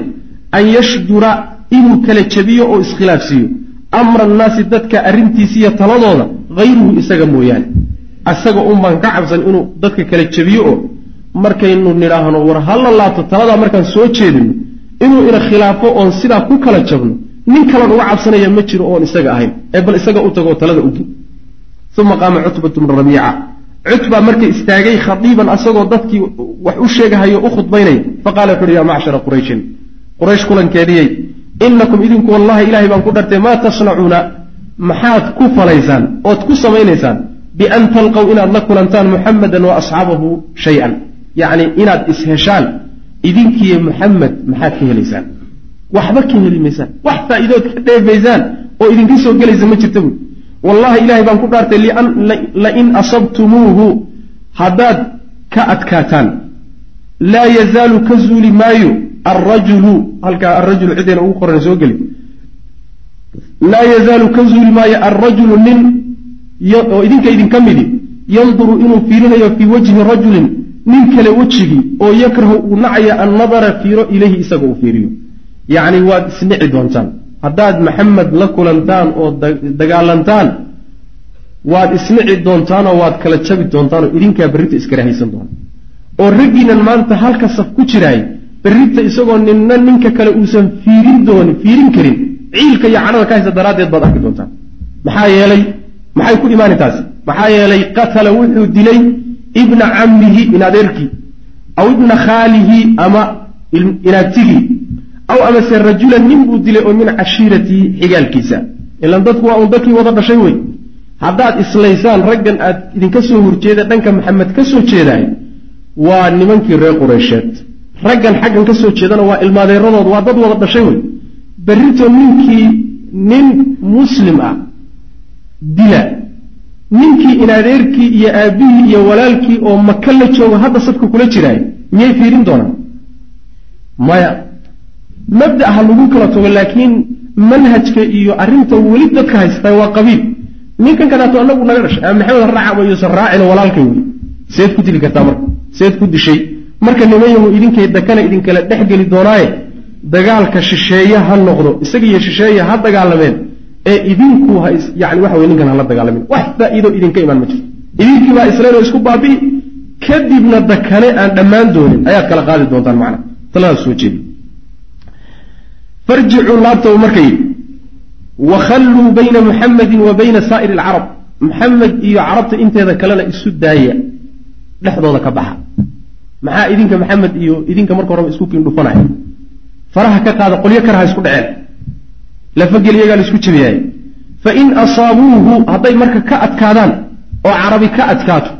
an yashdura inuu kala jabiyo oo iskhilaafsiiyo amra annaasi dadka arrintiisiiyo taladooda hayruhu isaga mooyaane isaga un baan ka cabsan inuu dadka kala jabiyo oo markaynu nidhaahno war halla laabto taladaa markaan soo jeedino inuu ina khilaafo oon sidaa ku kala jabno nin kalan uga cabsanaya ma jiro oon isaga ahayn ee bal isaga u tagoo talada ugi uma qaama cutbatu bnu rabiica. Cutba marka istaagay khadiiban asagoo dadkii wax u sheegahayo u khudbaynaya faqala wuxu uhi yaa macshara qurayshin quraysh kulankeediyey inakum idinku wallahi ilahay baan ku dhartay maa tasnacuuna maxaad ku falaysaan ood ku samaynaysaan bian talqow inaad la kulantaan muxamedan wa asxaabahu shay-an yacni inaad isheshaan idinkiiyo muxamed maxaad ka helaysaan waxba ka heli maysaan wax faa'iidood ka dheefaysaan oo idinka soo gelaysa ma jirta buui wallahi ilahay baan ku dhaartay lain asabtumuuhu haddaad ka adkaataan laa yazaalu ka zuuli maayo alrajulu halkaa alrajulu cideena ugu qoran soo geli laa yazaalu ka zuuli maayo alrajulu nin oo idinka idinka midi. Yanduru inuu fiirinayo fii wajhi rajulin nin kale wejigii oo yakrahu uu nacaya annadara fiiro ilayhi isaga uu fiiriyo yacni waad isnici doontaan. Haddaad maxamed la kulantaan oo dagaalantaan waad isnici doontaanoo waad kala jabi doontaanoo idinkaa berrita iskarahaysan doona. Oo raggiinan maanta halka saf ku jiraay berrita isagoo ninna ninka kale uusan fiirin doonin fiirin karin. Ciilka iyo cadhada ka haysa daraaddeed baad arki doontaan. Maxaa yeelay maxay ku imaani taasi maxaa yeelay qatala wuxuu dilay ibna cammihi in adeerkii aw ibna khaalihi ama inaagtigii aw amase rajulan nin buu dilay oo min cashiiratii xigaalkiisa. Ilan dadku waa un dadkii wada dhashay wey. Haddaad islaysaan raggan aad idinka soo horjeeda dhanka maxamed ka soo jeedaay waa nimankii reer qureysheed. Raggan xaggan ka soo jeedana waa ilmaadeeradood waa dad wada dhashay wey. Berrito ninkii nin muslim ah dila ninkii inadeerkii iyo aabbihii iyo walaalkii oo maka la joogo hadda safka kula jiraay miyay fiirin doonaan? Maya mabda ha lagu kala tago laakiin manhajka iyo arrinta weli dadka haystaa waa qabiil. Ninkan kadaato anagu naga dhashay ama maxamed haraaca yuusan raacino walaalkay wey seed ku dili kartaa marka seed ku dishay. Marka niman yahu idinkay dakana idinkala dhex geli doonaaye. Dagaalka shisheeye ha noqdo isaga iyo shisheeye ha dagaalameen ee idinku yani waxa wey ninkan hala dagaalamin wax faa'iido idinka imaan ma jirto. Idinkii baa islayn isku baabi'i kadibna dakane aan dhammaan doonin ayaad kala qaadi doontaan macna taladaas soo jeedi. Farjicuu laabtaba marka yidhi wakhalluu bayna muxamedin wa bayna saa'iri alcarab. Maxamed iyo carabta inteeda kalena isu daaya dhexdooda ka baxa. Maxaa idinka maxamed iyo idinka marka horeba isku kiindhufanaya faraha ka qaada qolyo karaha isku dhaceen lafagel iyagaa la isku jabiyaay fain asaabuuhu hadday marka ka adkaadaan oo carabi ka adkaato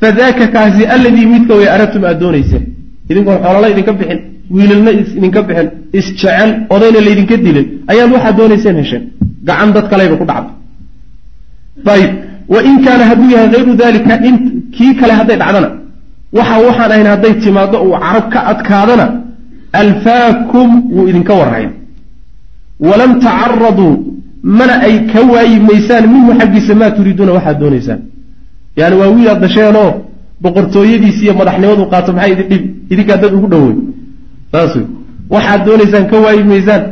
fadaaka kaasi alladii midka way aradtum aad doonayseen. Idinkoon xoolala idinka bixin wiilalna idinka bixin isjecel odayna laydinka dilin ayaad waxaad doonayseen hesheen gacan dad kalayba ku dhacdo ayib wain kaana hadduu yahay hayru dalika kii kale hadday dhacdana waxa waxaan ahayn hadday timaado uu carab ka adkaadana alfaakum wuu idinka warraya walam tacaraduu mana ay ka waayi maysaan minhu xaggiisa maa turiiduuna waxaad doonaysaan. Yani waa wiil aad dasheenoo boqortooyadiisi iyo madaxnimadu qaato maxay idin dhibi idinkaa dad ugu dhowey saas wey waxaad doonaysaan ka waayi maysaan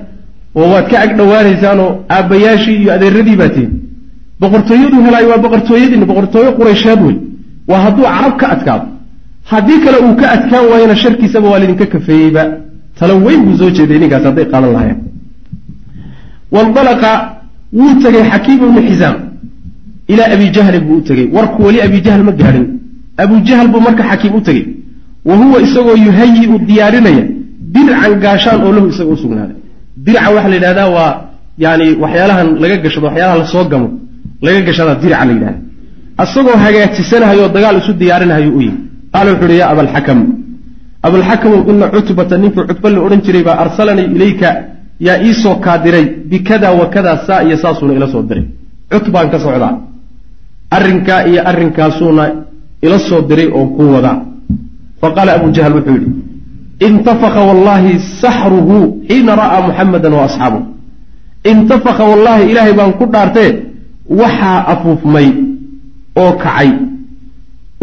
oo waad ka ag dhowaanaysaan oo aabbayaashii iyo adeeradii baa tihin boqortooyaduu helaayo waa boqortooyadiina boqortooyo quraysheed wey waa hadduu carab ka adkaado. Haddii kale uu ka adkaan waayona sharkiisaba waa laydinka kafeeyeyba talo weyn buu soo jeeday ninkaas hadday qaadan lahayen wandalaqa wuu tegay xakiim ibnu xisaam. Ilaa abi jahlin buu u tegey. Warku weli abi jahl ma gaadhin. Abu jahl buu marka xakiim u tegey. Wa huwa isagoo yuhayi-u diyaarinaya dircan gaashaan oo lahu isaga u sugnaaday. Dirca waxaa la yidhahdaa waa yani waxyaalahan laga gashado waxyaalaha la soo gamo laga gashadaa dirca la yidhahda isagoo hagaajisanahayo dagaal isu diyaarinahayo u yimi qaala wuxu uhi ya abalxakam abalxakamow ina cutbata ninkii cutba la odhan jiray baa arsalanii ilayka yaa iisoo kaadiray bikada wa kada saa iyo saasuuna ila soo diray. Cutbaan ka socdaa. Arrinkaa iyo arrinkaasuuna ila soo diray oo ku wadaa. Faqaala abu jahl wuxuu yidhi intafaka wallahi saxruhu xiina ra'aa muxamadan wa asxaabuh intafaka wallahi ilaahay baan ku dhaartee waxaa afuufmay oo kacay.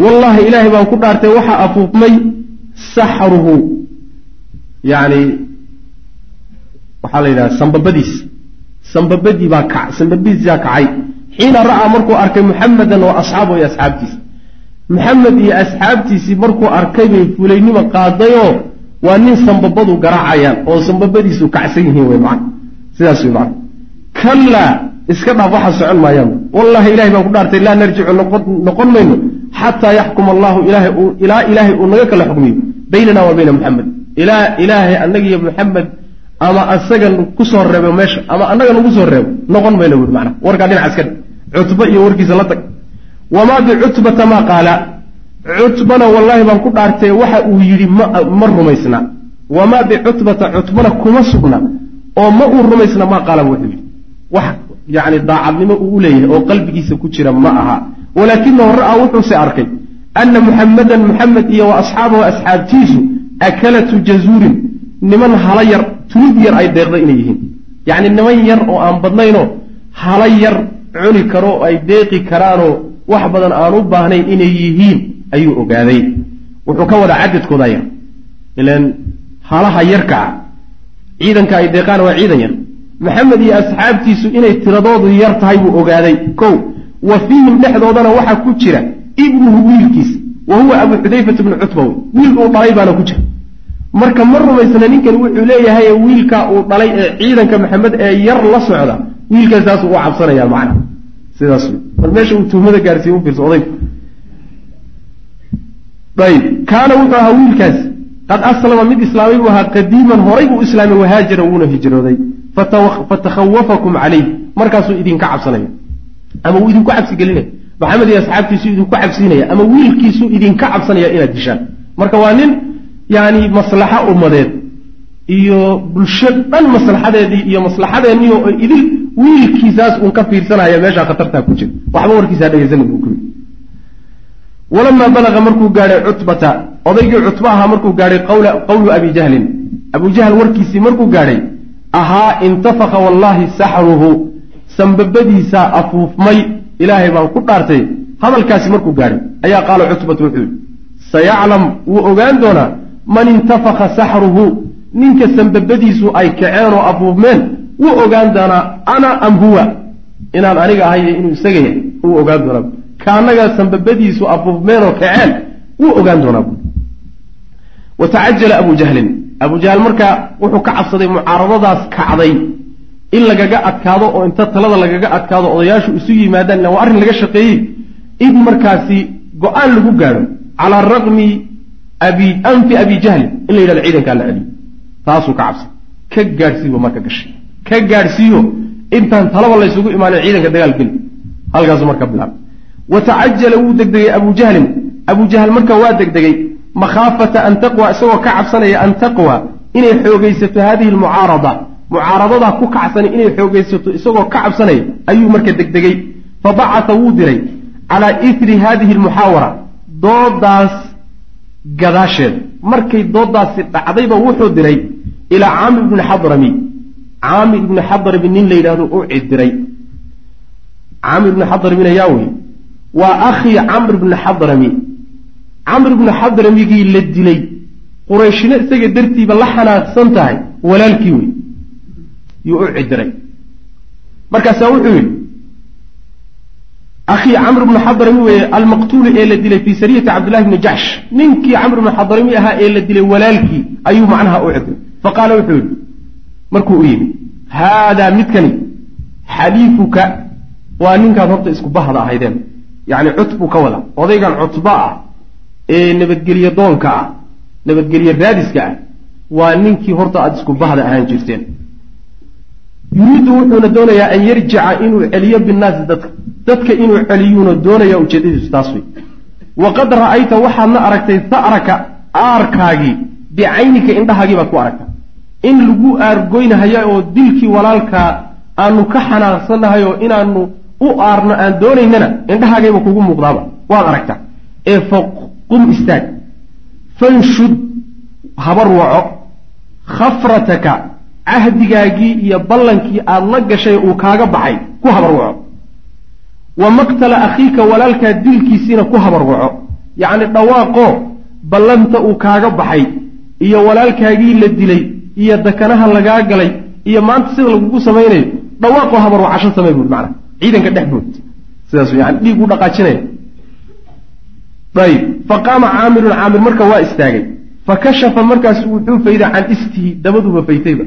Wallaahi ilaahay baan ku dhaartay waxaa afuufmay saxruhu yani waxaa la yidhaha sambabadiis. Sambabadii baa ka sambabadiisaa kacay. Xiina ra'aa markuu arkay muxamedan wa asxaabahu iyo asxaabtiisa maxamed iyo asxaabtiisii markuu arkay bay fulaynima qaadayoo waa nin sambabadu garaacayaan oo sambabadiisu kacsan yihiin wey macana sidaas wey macana kallaa iska dhaaf waxaa socon maayaan. Wallahi ilahay baan ku dhaartay laa narjicu noqon mayno xataa yaxkuma allahu ilaa ilaahay uu naga kala xukmiyo baynana wa bayna muxamed ilaa ilaahay annagiyo muxamed ama asaga ku soo reebo meesha ama annaga nagu soo reebo noqon mayno buuri macana warkaa dhinaca iska dhig. Cutba iyo warkiisa la tag. Wamaa bicutbata maa qaala. Cutbana wallahi baan ku dhaartay waxa uu yidhi ma ma rumaysna. Wamaa bicutbata cutbana kuma sugna. Oo ma uu rumaysna maa qaala wuxuu yidhi. Wax yani daacadnimo uu u leeyahay oo qalbigiisa ku jira ma aha. Walaakinahu ra'aa wuxuuse arkay ana muxamadan muxamed iyo wa asxaabahu asxaabtiisu akalatu jazuurin niman hala yar tulid yar ay deeqda inay yihiin. Yacni niman yar oo aan badnaynoo hala yar cuni karo oo ay deeqi karaanoo wax badan aan u baahnayn inay yihiin ayuu ogaaday. Wuxuu ka wadaa cadadkooda yar. Ilan halaha yarka ah ciidanka ay deeqaan waa ciidan yar. Maxamed iyo asxaabtiisu inay tiradoodu yar tahay buu ogaaday. Kow wa fiihim dhexdoodana waxaa ku jira ibnuhu wiilkiisa wa huwa abu xudayfata bnu cutba. Wey wiil uu dhalay baana ku jira marka ma rumaysna ninkan wuxuu leeyahay wiilkaa uu dhalay ee ciidanka maxamed ee yar la socda wiilkaas saasuu u cabsanaya macna. Sidaas wey mar meesha uu tuhmada gaarsiiye u fiirso odaygu ayib kaana wuxuu ahaa wiilkaas. Qad aslama mid islaamay buu ahaa qadiiman horay buu islaamay wahaajara wuuna hijrooday. Fatakhawafakum calayh markaasuu idinka cabsanaya. Ama wuu idinku cabsi gelinaya. Maxamed iyo asxaabtiisuu idinku cabsiinaya. Ama wiilkiisuu idinka cabsanaya inaad dishaan. Marka waa nin yani maslaxo ummadeed iyo bulsho dhan maslaxadeedii iyo maslaxadeennii oo idil wiilkiisaas uun ka fiirsanaya meeshaa khatartaa ku jira. Waxba warkiisaa dhegeysan buu ku yidhi walamaa balaga markuu gaadhay cutbata odaygii cutba ahaa markuu gaadhay qawlu abi jahlin. Abu jahl warkiisii markuu gaadhay ahaa intafaka wallahi saxruhu sambabadiisaa afuufmay ilaahay baan ku dhaartay hadalkaasi markuu gaadhay ayaa qaala cutbatu wuxuu sayaclam wuu ogaan doonaa man intafaka saxruhu ninka sambabadiisu ay kaceen oo afuufmeen wuu ogaan doonaa ana am huwa? Inaan aniga ahay inuu isaga yahay wuu ogaan doonaa kaanaga sambabadiisu afuufmeen oo kaceen wuu ogaan doonaa wa tacajala abu jahlin. Abu jahl markaa wuxuu ka cabsaday mucaaradadaas kacday. In lagaga adkaado oo inta talada lagaga adkaado odayaashu isu yimaadaan ila waa arrin laga shaqeeyey. In markaasi go'aan lagu gaadho calaa raqmi anfi abi jahlin in la yidhahdo ciidankaa la celiyo taasuu ka cabsay ka gaadhsiiyo marka gashay. Ka gaadhsiiyo intaan talaba laysugu imaanin ciidanka dagaal geli halkaasu marka bilaab. Wa tacajala wuu degdegay abu jahlin. Abu jahl marka waa degdegay makhaafata an taqwa isagoo ka cabsanaya an taqwa inay xoogaysato hadihi lmucaarada mucaaradadaa ku kacsani inay xoogaysato isagoo ka cabsanaya ayuu marka degdegay. Fa bacata wuu diray calaa ithri hadihi almuxaawara doodaas gadaasheeda markay doodaasi dhacdayba wuxuu diray ilaa caamir ibni xadrami caamir ibni xadrami nin la yidhahdo u cidiray caamir ibni xadramina yaa wey waa akhii camr ibni xadrami camr ibni xadramigii la dilay. Qurayshina isaga dartiiba la xanaaqsan tahay walaalkii wey yuu u cidiray markaasaa wuxuu yidhi akhii camr bnu xadrami weye almaqtuulu ee la dilay fii sariyati cabdillahi bni jaxsh ninkii camr bnu xadrami ahaa ee la dilay walaalkii ayuu macnaha u cidiray faqaala wuxuu yidhi markuu u yimi haadaa midkani xaliifuka waa ninkaad horta isku bahda ahaydeen. Yacni cutbuu ka wada odaygan cutba ah ee nabadgelye doonka ah nabadgelye raadiska ah waa ninkii horta aada isku bahda ahaan jirteen. Yuriidu wuxuuna doonayaa an yarjica inuu celiyo binnaasi dadka dadka inuu celiyuuna doonaya ujeedadiisu taas wey waqad ra'ayta waxaadna aragtay sa'raka aarkaagii bicaynika indhahaagii baad ku aragta. In lagu aargoynahayo oo dilkii walaalkaa aanu ka xanaaqsannahay oo inaanu u aarno aan doonaynana indhahaagayba kugu muuqdaaba waad aragtaa ee fa qum istaag. Fanshud habar waco. Khafrataka cahdigaagii iyo ballankii aada la gashay uu kaaga baxay ku habar waco wa maqtala akhiika walaalkaa dilkiisiina ku habar waco yacni dhawaaqoo ballanta uu kaaga baxay iyo walaalkaagii la dilay iyo dakanaha lagaa galay iyo maanta sida lagugu samaynayo dhawaaqoo habar wacasho samay buuri macana ciidanka dhex bood sidaas yani dhiig u dhaqaajinaya. Ayib fa qaama caamirun caamir marka waa istaagay. Fa kashafa markaasu wuxuu fayday can istihi dabaduba faytayba.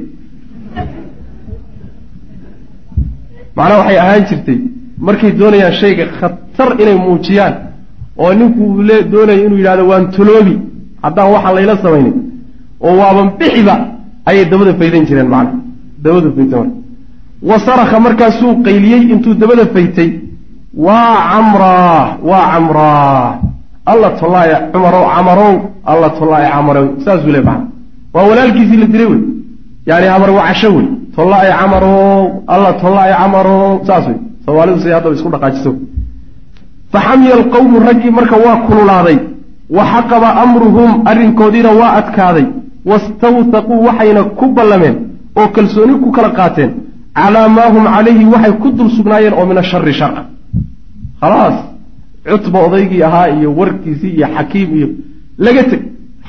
Macnaha waxay ahaan jirtay markay doonayaan shayga khatar inay muujiyaan oo ninku doonayo inuu yidhahdo waan toloobi haddaan waxaan layla samaynin oo waaban bixiba ayay dabada faydan jireen macna. Dabadu marka wa saraka markaasuu qayliyey intuu dabada faytay waa camraa waa camraa alla tollaaya cumarow camarow alla tollaaya camarow. Saasuu le macna. Waa walaalkiisii la dilay wey. Yani habar wacasho wey. Tollaaya camarow alla tollaaya camarow. Saas wey soomaalidu siday haddaba isku dhaqaajiso. Faxamiya alqawmu raggii marka waa kululaaday wa xaqaba amruhum arrinkoodiina waa adkaaday wastawthaquu waxayna ku ballameen oo kalsooni ku kala qaateen calaa maa hum calayhi waxay ku dul sugnaayeen oo min ashari shar ah khalaas cutba odaygii ahaa iyo warkiisii iyo xakiim iyo laga teg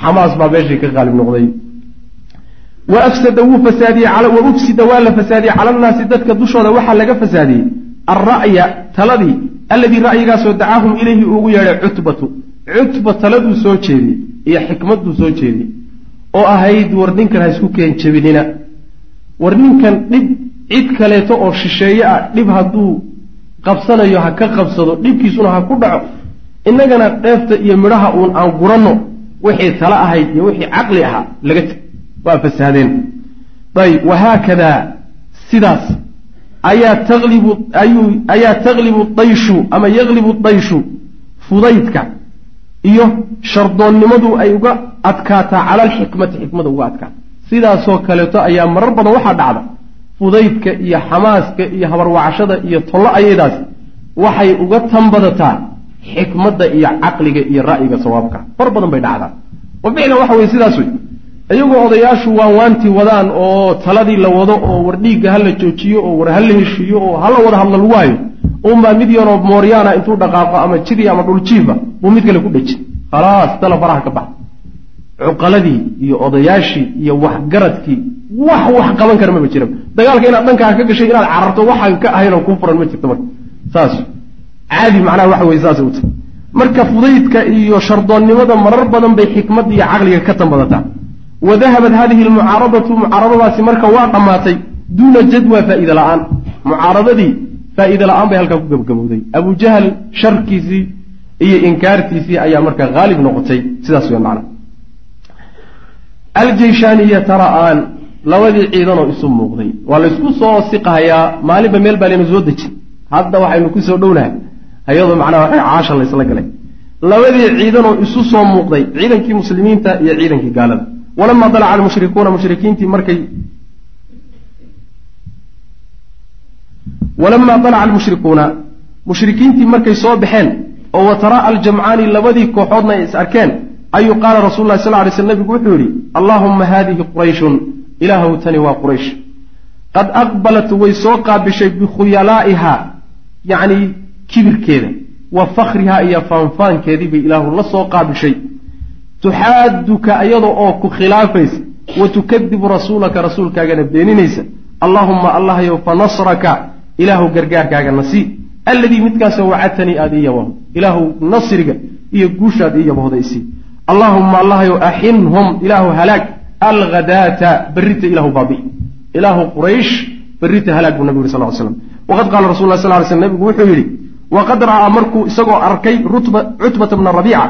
xamaas baa meeshii ka qaalib noqday. Wa afsada wuu fasaadiyey wa ufsida waa la fasaadiyey cala annaasi dadka dushooda waxaa laga fasaadiyey alra'ya taladii alladii ra'yigaasoo dacaahum ilayhi ugu yeedhay cutbatu cutba taladuu soo jeediyey iyo xikmadduu soo jeediyey oo ahayd war ninkan ha isku keen jebinina war ninkan dhib cid kaleeto oo shisheeye ah dhib hadduu qabsanayo ha ka qabsado dhibkiisuna ha ku dhaco innagana dheefta iyo midhaha uun aan guranno wixii tala ahayd iyo wixii caqli ahaa laga teg waa fasaadeen ayb wahaakadaa sidaas ayaa taglibu dayshu ama yaglibu dayshu fudaydka iyo shardoonnimadu ay uga adkaataa cala alxikmati xikmada uga adkaata sidaasoo kaleeto ayaa marar badan waxaa dhacda fudaydka iyo xamaaska iyo habarwacashada iyo tollo ayadaas waxay uga tanbadataa xikmadda iyo caqliga iyo ra'yiga sawaabka. Far badan bay dhacdaa. Wa ficlan waxa weye sidaas wey iyagoo odayaashu waanwaantii wadaan oo taladii la wado oo war dhiigga hala joojiyo oo war hala heshiiyo oo hala wada hadla lagu hayo unbaa mid yaroo mooryaana intuu dhaqaaqo ama jiri ama dhuljiifa buu mid kale ku dhejin khalaas tala faraha ka baxa. Cuqaladii iyo odayaashii iyo waxgaradkii wax wax qaban kara maba jira dagaalka inaad dhankaa ka gashay inaad cararto waxaan ka ahayn oo kuu furan ma jirto marka. Saas. Caadi macnaha waxa weye saasay u tahay marka fudaydka iyo shardoonnimada marar badan bay xikmadda iyo caqliga ka tanbadataa dahabat hadihi almucaaradatu mucaaradadaasi marka waa dhammaatay duuna jadwa faa'iida la'aan. mucaaradadii faa'iida la'aan bay halkaa ku gabagabowday abu jahal sharkiisii iyo inkaartiisii ayaa markaa haalib noqotay. Sidaas wey macna. Aljeyshaaniya tara'aan labadii ciidanoo isu muuqday. Waa laysku soo siqahayaa. Maalinba meel baa layna soo dejin. Hadda waxaynu ku soo dhownahay. Ayadoo macnaha waxa caasha laysla galay. Labadii ciidanoo isu soo muuqday. Ciidankii muslimiinta iyo ciidankii gaalada walama dalaca almushrikuuna mushrikiintii markay walama dalaca almushrikuuna mushrikiintii markay soo baxeen oo watara'a aljamcaani labadii kooxoodna ay is arkeen ayuu qaala rasul lahi sal lay sl nabigu wuxuu yidhi allaahumma haadihi qurayshun ilaahow tani waa quraysh qad aqbalat way soo qaabishay bikhuyalaa'iha yacni kibirkeeda wa fakrihaa iyo faanfaankeedii bay ilaahu la soo qaabishay tuxaaduka iyada oo ku khilaafaysa wa tukadibu rasuulaka rasuulkaagana beeninaysa. Allaahumma allahyow fa nasraka ilaahu gargaarkaaga nasii alladii midkaasoo wacadtanii aada ii yabaho ilaahu nasriga iyo guushaad ii yabahoda isii allaahumma allahyow axinhum ilaahu halaag. Alghadaata berrita ilahu baabi ilaahu quraysh berrita halaag buu nabigu yuri sal l slam waqad qaala rasul lah sal ly sl nabigu wuxuu yidhi waqad ra'aa markuu isagoo arkay cutbata bna rabiica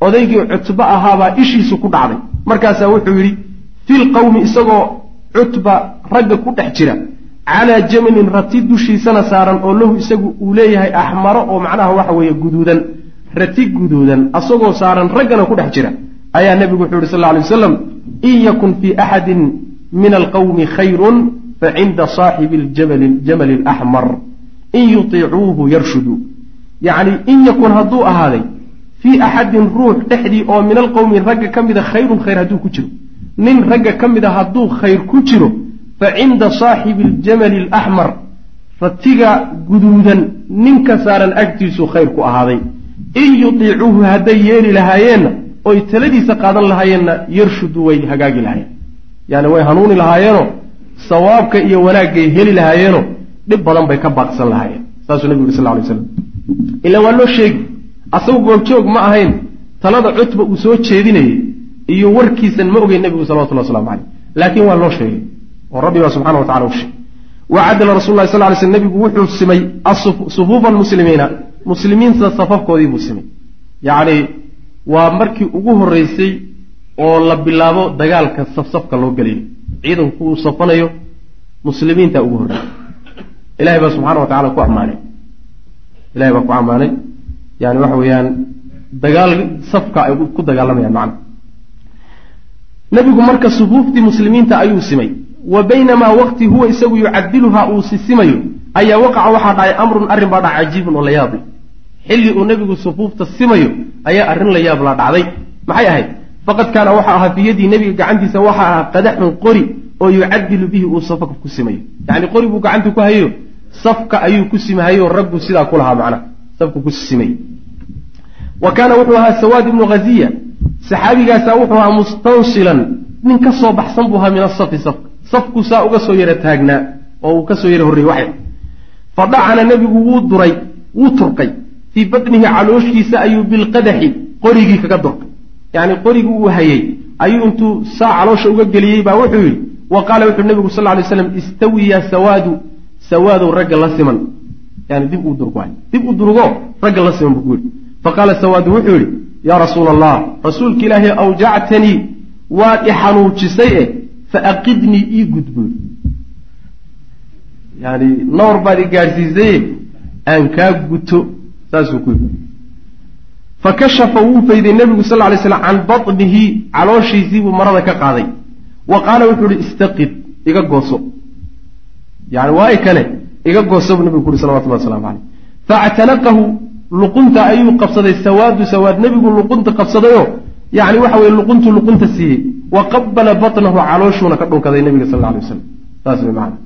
odaygii cutba ahaabaa ishiisu ku dhacday. Markaasaa wuxuu yidhi fi lqawmi isagoo cutba ragga ku dhex jira calaa jamalin rati dushiisana saaran oo lahu isagu uu leeyahay axmaro oo macnaha waxa weeye guduudan rati guduudan asagoo saaran raggana ku dhex jira. Ayaa nebigu wuxuu yihi sal lla alay wasalam in yakun fii axadin min alqawmi khayrun facinda saaxibi jamali alaxmar in yutiicuuhu yarshudu. Yacni in yakun hadduu ahaaday fii axadin ruux dhexdii oo min alqowmi ragga ka mida khayrun khayr hadduu ku jiro. Nin ragga ka mida hadduu khayr ku jiro fa cinda saaxibi aljamali alaxmar ratiga guduudan ninka saaran agtiisu khayr ku ahaaday. In yutiicuuhu hadday yeeli lahaayeenna oy taladiisa qaadan lahaayeenna yarshudu way hagaagi lahaayeen. Yani way hanuuni lahaayeenoo sawaabka iyo wanaagay heli lahaayeenoo dhib badan bay ka baaqsan lahaayeen. Saasuu nabigu yuri sal lay slam ila waa loo sheegi asagu goobjoog ma ahayn talada cutba uu soo jeedinayay iyo warkiisan ma ogeyn nebigu salawatullah waslamu caleyh laakiin waa loo sheegay oo rabbi baa subxana wa tacala u sheegay. Wacadala rasul lah sal lay sl nebigu wuxuu simay sufuufa almuslimiina muslimiinta safafkoodii buu simay. Yacni waa markii ugu horreysay oo la bilaabo dagaalka safsafka loo gelayo ciidanku uu safanayo muslimiinta ugu horreysay ilahay baa subxana wa tacala ku ammaanay. Ilahay baa ku ammaanay yani waxa weeyaan dagaal safka ay ku dagaalamayaan macna. Nebigu marka sufuuftii muslimiinta ayuu simay. Wa baynamaa waqti huwa isagu yucadiluhaa uu sisimayo ayaa waqaca waxaa dhacay amrun arrin baa dhacay cajiibun oo la yaabi xilli uu nebigu sufuufta simayo ayaa arrin la yaab la dhacday. Maxay ahayd? Faqad kaana waxa ahaa fii yadii nebiga gacantiisa waxa ahaa qadaxun qori oo yucadilu bihi uu safka ku simayo. Yacni qori buu gacanta ku hayo safka ayuu ku simahayo raggu sidaa ku lahaa macnaha safku ku simay. Wa kaana wuxuu ahaa sawaad ibnu ghaziya. Saxaabigaasaa wuxuu ahaa mustansilan nin ka soo baxsan buu ahaa min asafi safka safku saa uga soo yara taagnaa oo uu ka soo yara horreeyey waxay. Fa dhacana nebigu wuu duray wuu turqay. Fii batnihi calooshiisa ayuu bilqadaxi qorigii kaga durkay yacni qorigii uu hayey ayuu intuu saa caloosha uga geliyey baa wuxuu yidhi wa qaala wuxuu nebigu sal lay slam istawi ya sawaadu sawaadow ragga la siman yani dib uu durgo dib u durgo ragga la siman buu ku yidhi faqaala sawaadu wuxuu yidhi yaa rasuula allah rasuulka ilaahay awjactanii waad i xanuujisay eh faaqidnii ii gud buu yidhi yani noor baad i gaadhsiisaye aan kaa guto saasuu ku yidhi. Fakashafa wuu fayday nebigu sal lay slam can batnihi calooshiisiibuu marada ka qaaday. Wa qaala wuxuu ihi istaqid iga gooso. Yani waay kane iga gooso buu nebigu ku uhi salawatullah waslamu caleyh. Faactanaqahu luqunta ayuu qabsaday sawaadu sawaad nebigu luqunta qabsadayoo yani waxa weye luquntu luqunta siiyey. Wa qabala batnahu calooshuuna ka dhunkaday nebiga sal alay waslam saas way macana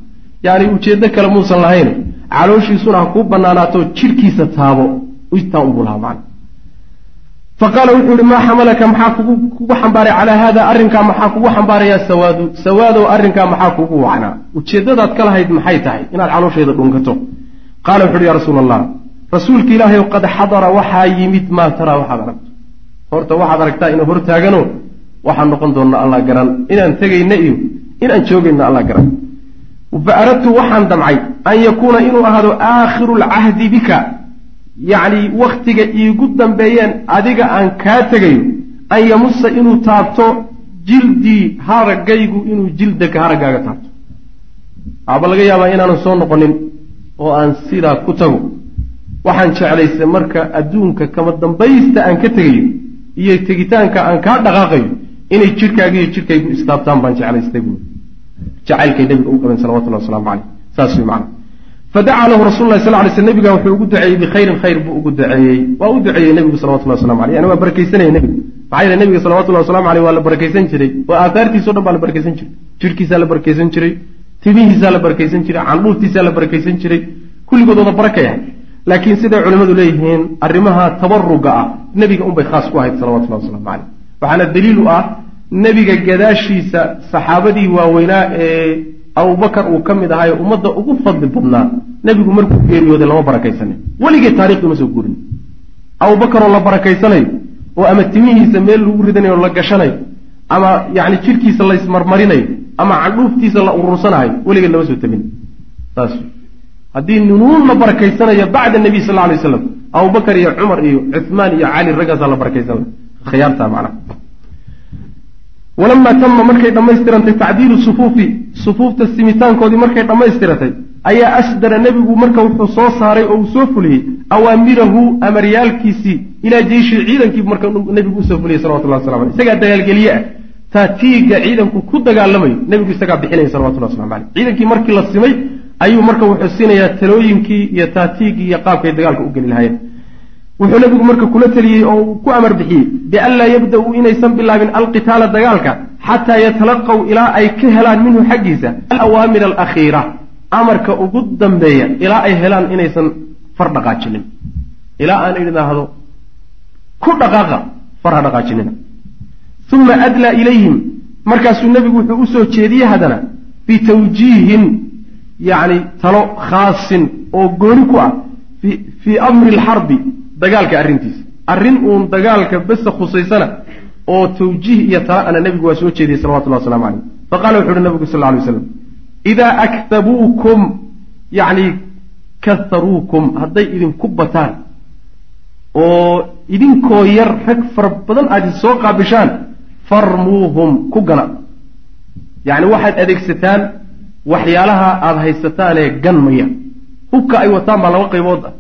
yani ujeeddo kale muusan lahayn calooshiisuna ha kuu banaanaato jidhkiisa taabo taa unbuu lahaa macana faqaala wuxuu yihi maa xamalaka maxaa kugu xambaaray calaa haada arrinkaa maxaa kugu xambaarayaa sawaadu sawaadow arrinkaa maxaa kugu wacnaa ujeeddadaad ka lahayd maxay tahay inaad caloosheeda dhunkato qaala wuxu uhi ya rasuula allah rasuulka ilaahay qad xadara waxaa yimid maa taraa waxaad aragto horta waxaad aragtaa inuu hortaagano waxaan noqon doonna allah garan inaan tegayna iyo inaan joogayna allah garan fa aradtu waxaan damcay an yakuuna inuu ahaado aakhiru lcahdi bika yacni wakhtiga iigu dambeeyeen adiga aan kaa tegayo an yamusa inuu taabto jildii haragaygu inuu jildaka haraggaaga taabto. Aba laga yaabaa inaanan soo noqonin oo aan sidaa ku tago. Waxaan jeclaystay marka adduunka kama dambaysta aan ka tegayo iyo tegitaanka aan kaa dhaqaaqayo inay jidhkaaga iyo jidhkaygu istaabtaan baan jeclaystay buui jacaylkay nabiga u qabeen salawatullahi waslamu caleyh saas wey macana fadacaa lahu rasul lahi sal lay sl nabiga wuxuu ugu duceeyey bikhayrin khayr buu ugu duceeyey waa u duceeyey nebigu salawatullahi waslamu aleyh yani waa barakaysanaya nebigu maxaa yeele nebiga salawatullahi waslamu aleyh waa la barakaysan jiray oo aahaartiisao dhan baa la barakaysan jiray jidhkiisaa la barakaysan jiray timihiisaa la barakaysan jiray candhuuftiisaa la barakaysan jiray kulligood wada laakiin siday culimmadu leeyihiin arrimaha tabaruga ah nebiga unbay khaas ku ahayd salawatullahi waslamu caleyh waxaana daliil u ah nebiga gadaashiisa saxaabadii waaweynaa ee abubakar uu ka mid ahaayo ummadda ugu fadli badnaa. Nebigu markuu geeriyooday lama barakaysanin weligee taarikhdu ma soo guurin. Abubakaroo la barakaysanayo oo ama timihiisa meel lagu ridanayo la gashanayo ama yacni jidhkiisa laysmarmarinayo ama candhuuftiisa la urursanayo weligeed lama soo tabin saas haddii nunuun la barakaysanayo bacda nebiy sal lla alay slam abubakar iyo cumar iyo cuhmaan iyo cali raggaasaa la barakaysan khiyaarta macnaha walamaa tama markay dhammaystirantay tacdiilu sufuufi sufuufta simitaankoodii markay dhammaystiratay ayaa asdara nebigu marka wuxuu soo saaray oo uu soo fuliyey awaamirahu amaryaalkiisii ilaa jeyshi ciidankii marka nebigu u soo fuliyey salawatullah waslamu aleyh isagaa dagaalgeliye ah taatiiga ciidanku ku dagaalamayo nebigu isagaa bixinaya salawatullah waslamu aleyh ciidankii markii la simay ayuu marka wuxuu siinayaa talooyinkii iyo taatiigii iyo qaabkay dagaalka u geli lahaayeen wuxuu nebigu marka kula teliyey oo uu ku amar bixiyey bianlaa yabda-uu inaysan bilaabin alqitaala dagaalka xataa yatalaqaw ilaa ay ka helaan minhu xaggiisa alawaamir alakhiira amarka ugu dambeeya ilaa ay helaan inaysan far dhaqaajinin. Ilaa aan idhaahdo ku dhaqaaqa far ha dhaqaajinina uma adlaa ilayhim markaasuu nebigu wuxuu u soo jeediyey haddana bitawjiihin yacni talo khaasin oo gooni ku ah fii amri alxarbi dagaalka arrintiisa arrin uun dagaalka besa khusaysana oo tawjiih iyo tala ana nebigu waa soo jeediyey salawatullah waslamu caleyh faqala wuxu uhi nabigu sal lla alay slam idaa aktabuukum yacni kaharuukum hadday idinku bataan oo idinkoo yar rag fara badan aad is soo qaabishaan farmuuhum ku gana yacni waxaad adeegsataan waxyaalaha aada haysataanee gan maya hubka ay wataan baa laba qaybood ah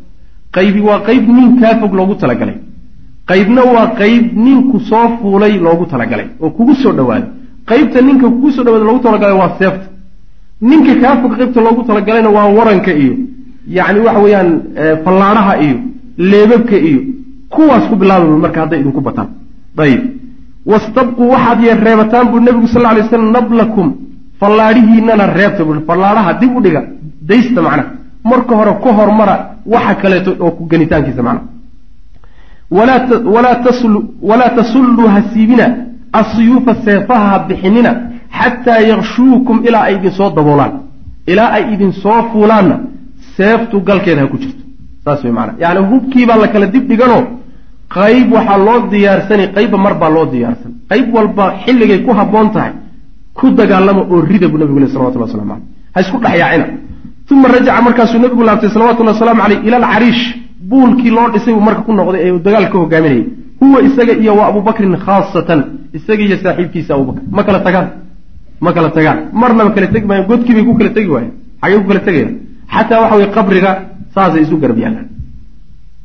qaybi waa qayb nin kaa fog loogu talagalay. Qaybna waa qayb ninku soo fuulay loogu talagalay oo kugu soo dhawaaday qaybta ninka kugu soo dhawaaday loogu talagalay waa seefta ninka kaa fog qaybta loogu talagalayna waa waranka iyo yacni waxa weeyaan fallaadhaha iyo leebabka iyo kuwaas ku bilaaba marka hadday idinku bataan. Ayib wastabquu waxaad yee reebataan buu nebigu sal lla alay slam nablakum fallaadhihiinana reebta bui fallaadhaha dib u dhiga daysta macnaha marka hore ka hormara waxa kaleeto oo ku ganitaankiisa macnaha walaa tasulluu ha siibina asiyuufa seefaha ha bixinina xataa yakshuukum ilaa ay idin soo daboolaan. Ilaa ay idin soo fuulaanna seeftu galkeeda ha ku jirto. Saas wey maanaa yacni hubkiibaa la kala dib dhiganoo qayb waxaa loo diyaarsani qaybba mar baa loo diyaarsan qayb walba xilligay ku habboon tahay ku dagaalama oo rida buu nabigu le salawatullah waslamu caleyh ha isku dhexyaacina uma rajaca markaasuu nabigu laabtay salawatullahi wasalaamu caleyh ila alcariish buulkii loo dhisay buu marka ku noqday ee uu dagaal ka hogaaminayay huwa isaga iyo wa abubakrin khaasatan isaga iyo saaxiibkiisa abubakr ma kala tagaan ma kala tagaan marnaba kala tegi maayan godkii bay ku kala tegi waayeen xagay ku kala tegayaan xataa waxa weye qabriga saasay isu garab yaallaan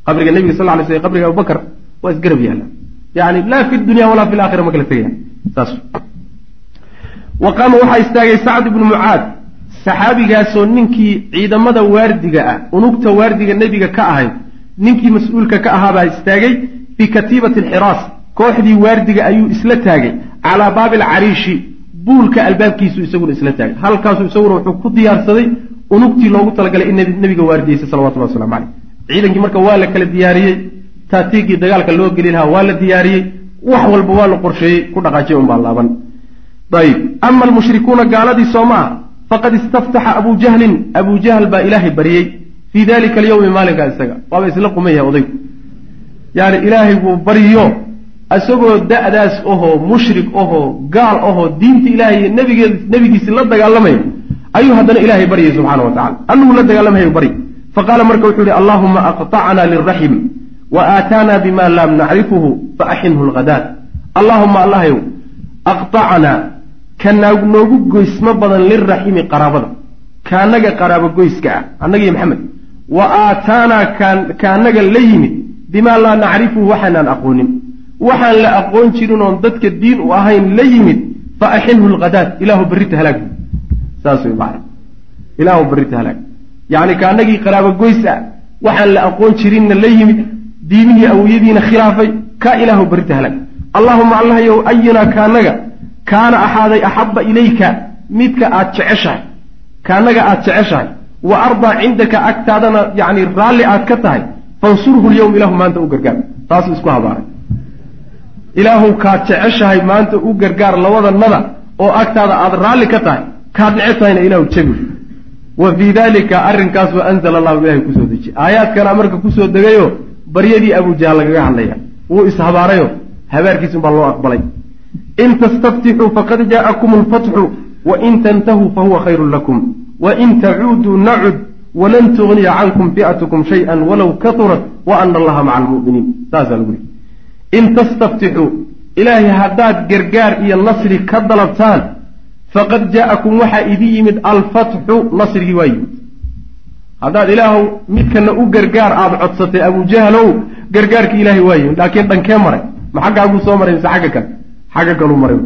qabriga nebiga sal ly sl qabriga abubakr waa isgarab yaallaan yani laa fi dunya walaa fi laakhira ma kala tegayaan saas wa qaama waxaa istaagay sacd ibnu mucaad saxaabigaasoo ninkii ciidamada waardiga ah unugta waardiga nebiga ka ahayd ninkii mas'uulka ka ahaabaa istaagay bikatiibati alxiraas kooxdii waardiga ayuu isla taagay calaa baabi alcariishi buulka albaabkiisu isaguna isla taagay. Halkaasuu isaguna wuxuu ku diyaarsaday unugtii loogu talagalay in nebiga waardiyeysay salawatullah waslamu caleyh ciidankii marka waa la kala diyaariyey taatiigii dagaalka loo geli lahaa waa la diyaariyey wax walba waa la qorsheeyey ku dhaqaajay unbaa laaban. Ayib ama almushrikuuna gaaladii soo faqad istaftaxa abu jahlin. Abu jahl baa ilaahay baryey fii dalika alyawmi maalinkaa isaga. Waaba isla quman yahay odaygu. Yani ilaahay buu baryo isagoo da'daas ohoo mushrik ohoo gaal ohoo diinta ilaahay nabige nebigiisi la dagaalamaya ayuu haddana ilaahay baryay subxana wa tacala annugu la dagaalamaya bary faqaala marka wuxuu yihi allahuma aqطacna liraxim wa aataana bima lam nacrifuhu faaxinhu lghadaad allahuma allahyow aqطacnaa ka noogu goysmo badan liraximi qaraabada. Kaanaga qaraabo goyska ah annaga maxamed. Wa aataanaa kaanaga la yimid bimaa laa nacrifuhu waxaanaan aqoonin. Waxaan la aqoon jirin oon dadka diin u ahayn la yimid fa axilhu lkhadaad ilaahu berrita halaag. Saas way macna ilaahu berrita halaag. Yacni kaanagii qaraabo goys ah waxaan la aqoon jirinna la yimid diimihii awiyadiina khilaafay ka ilaahu berrita halaag. Allahuma allahyow ayinaa kaanaga kaana axaaday axabba ilayka midka aad jeceshahay kaanaga aad jeceshahay wa ardaa cindaka agtaadana yacni raalli aad ka tahay fansurhu lyowm ilahu maanta u gargaar. Taasuu isku habaaray. Ilaahu kaad jeceshahay maanta u gargaar labadanada oo agtaada aada raalli ka tahay kaad neceb tahayna ilahu jabi wa fii dalika arrinkaas wa anzala allahu ilahay ku soo dejiye aayaadkana marka ku soo degayo baryadii abujahal lagaga hadlaya wuu ishabaarayo habaarkiisun baa loo aqbalay in tastaftixuu faqad jaa'akum alfatxu wain tantahuu fahuwa khayrun lakum wain tacuuduu nacud walan tugniya cankum fi'atukum shay-an walow katurat wa ana allaha maca almu'miniin saasaa lagu yihi in tastaftixuu ilaahay haddaad gargaar iyo nasri ka dalabtaan faqad jaa'akum waxaa idin yimid alfatxu nasrigii waa yimid haddaad ilaahu midkana u gargaar aada codsatay abujahalow gargaarkii ilaahay waa yimid laakiin dhankee maray ma soo maray mise xagga kale xagga kaluu maray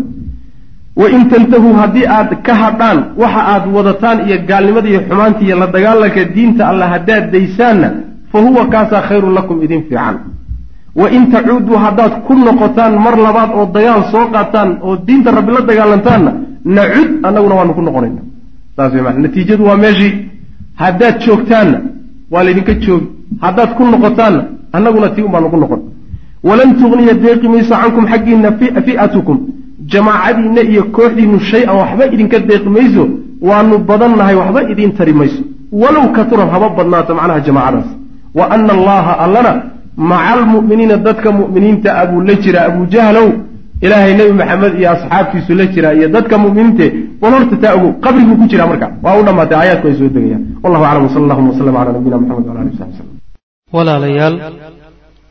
wain tantahuu haddii aad ka hadhaan waxa aad wadataan iyo gaalnimada iyo xumaanta iyo la dagaalanka diinta alla haddaad daysaanna fa huwa kaasaa khayrun lakum idin fiican. Wain tacuuduu haddaad ku noqotaan mar labaad oo dagaal soo qaataan oo diinta rabbi la dagaalantaanna nacud annaguna waanu ku noqonayna saas way maana natiijadu waa meeshii haddaad joogtaanna waa laydinka joogi. Haddaad ku noqotaanna annaguna tii un baanu ku noqon walan tugniya deeqi mayso cankum xaggiinna fi'atukum jamaacadiinna iyo kooxdiinnu shay-an waxba idinka deeqi mayso waanu badannahay waxba idiin tari mayso walow katurad haba badnaato macnaha jamaacadaas. Wa ana allaha allana maca almu'miniina dadka mu'miniinta a buu la jiraa abujahlow ilaahay nebi maxamed iyo asxaabtiisu la jiraa iyo dadka mu'miniinte bal horta taa ogow qabriguu ku jiraa marka. Waa u dhammaatay aayaadku ay soo degayaan. Wallahu aclam wsala allahuma wasalam cala nabiyina maxamed wala ali sabi slm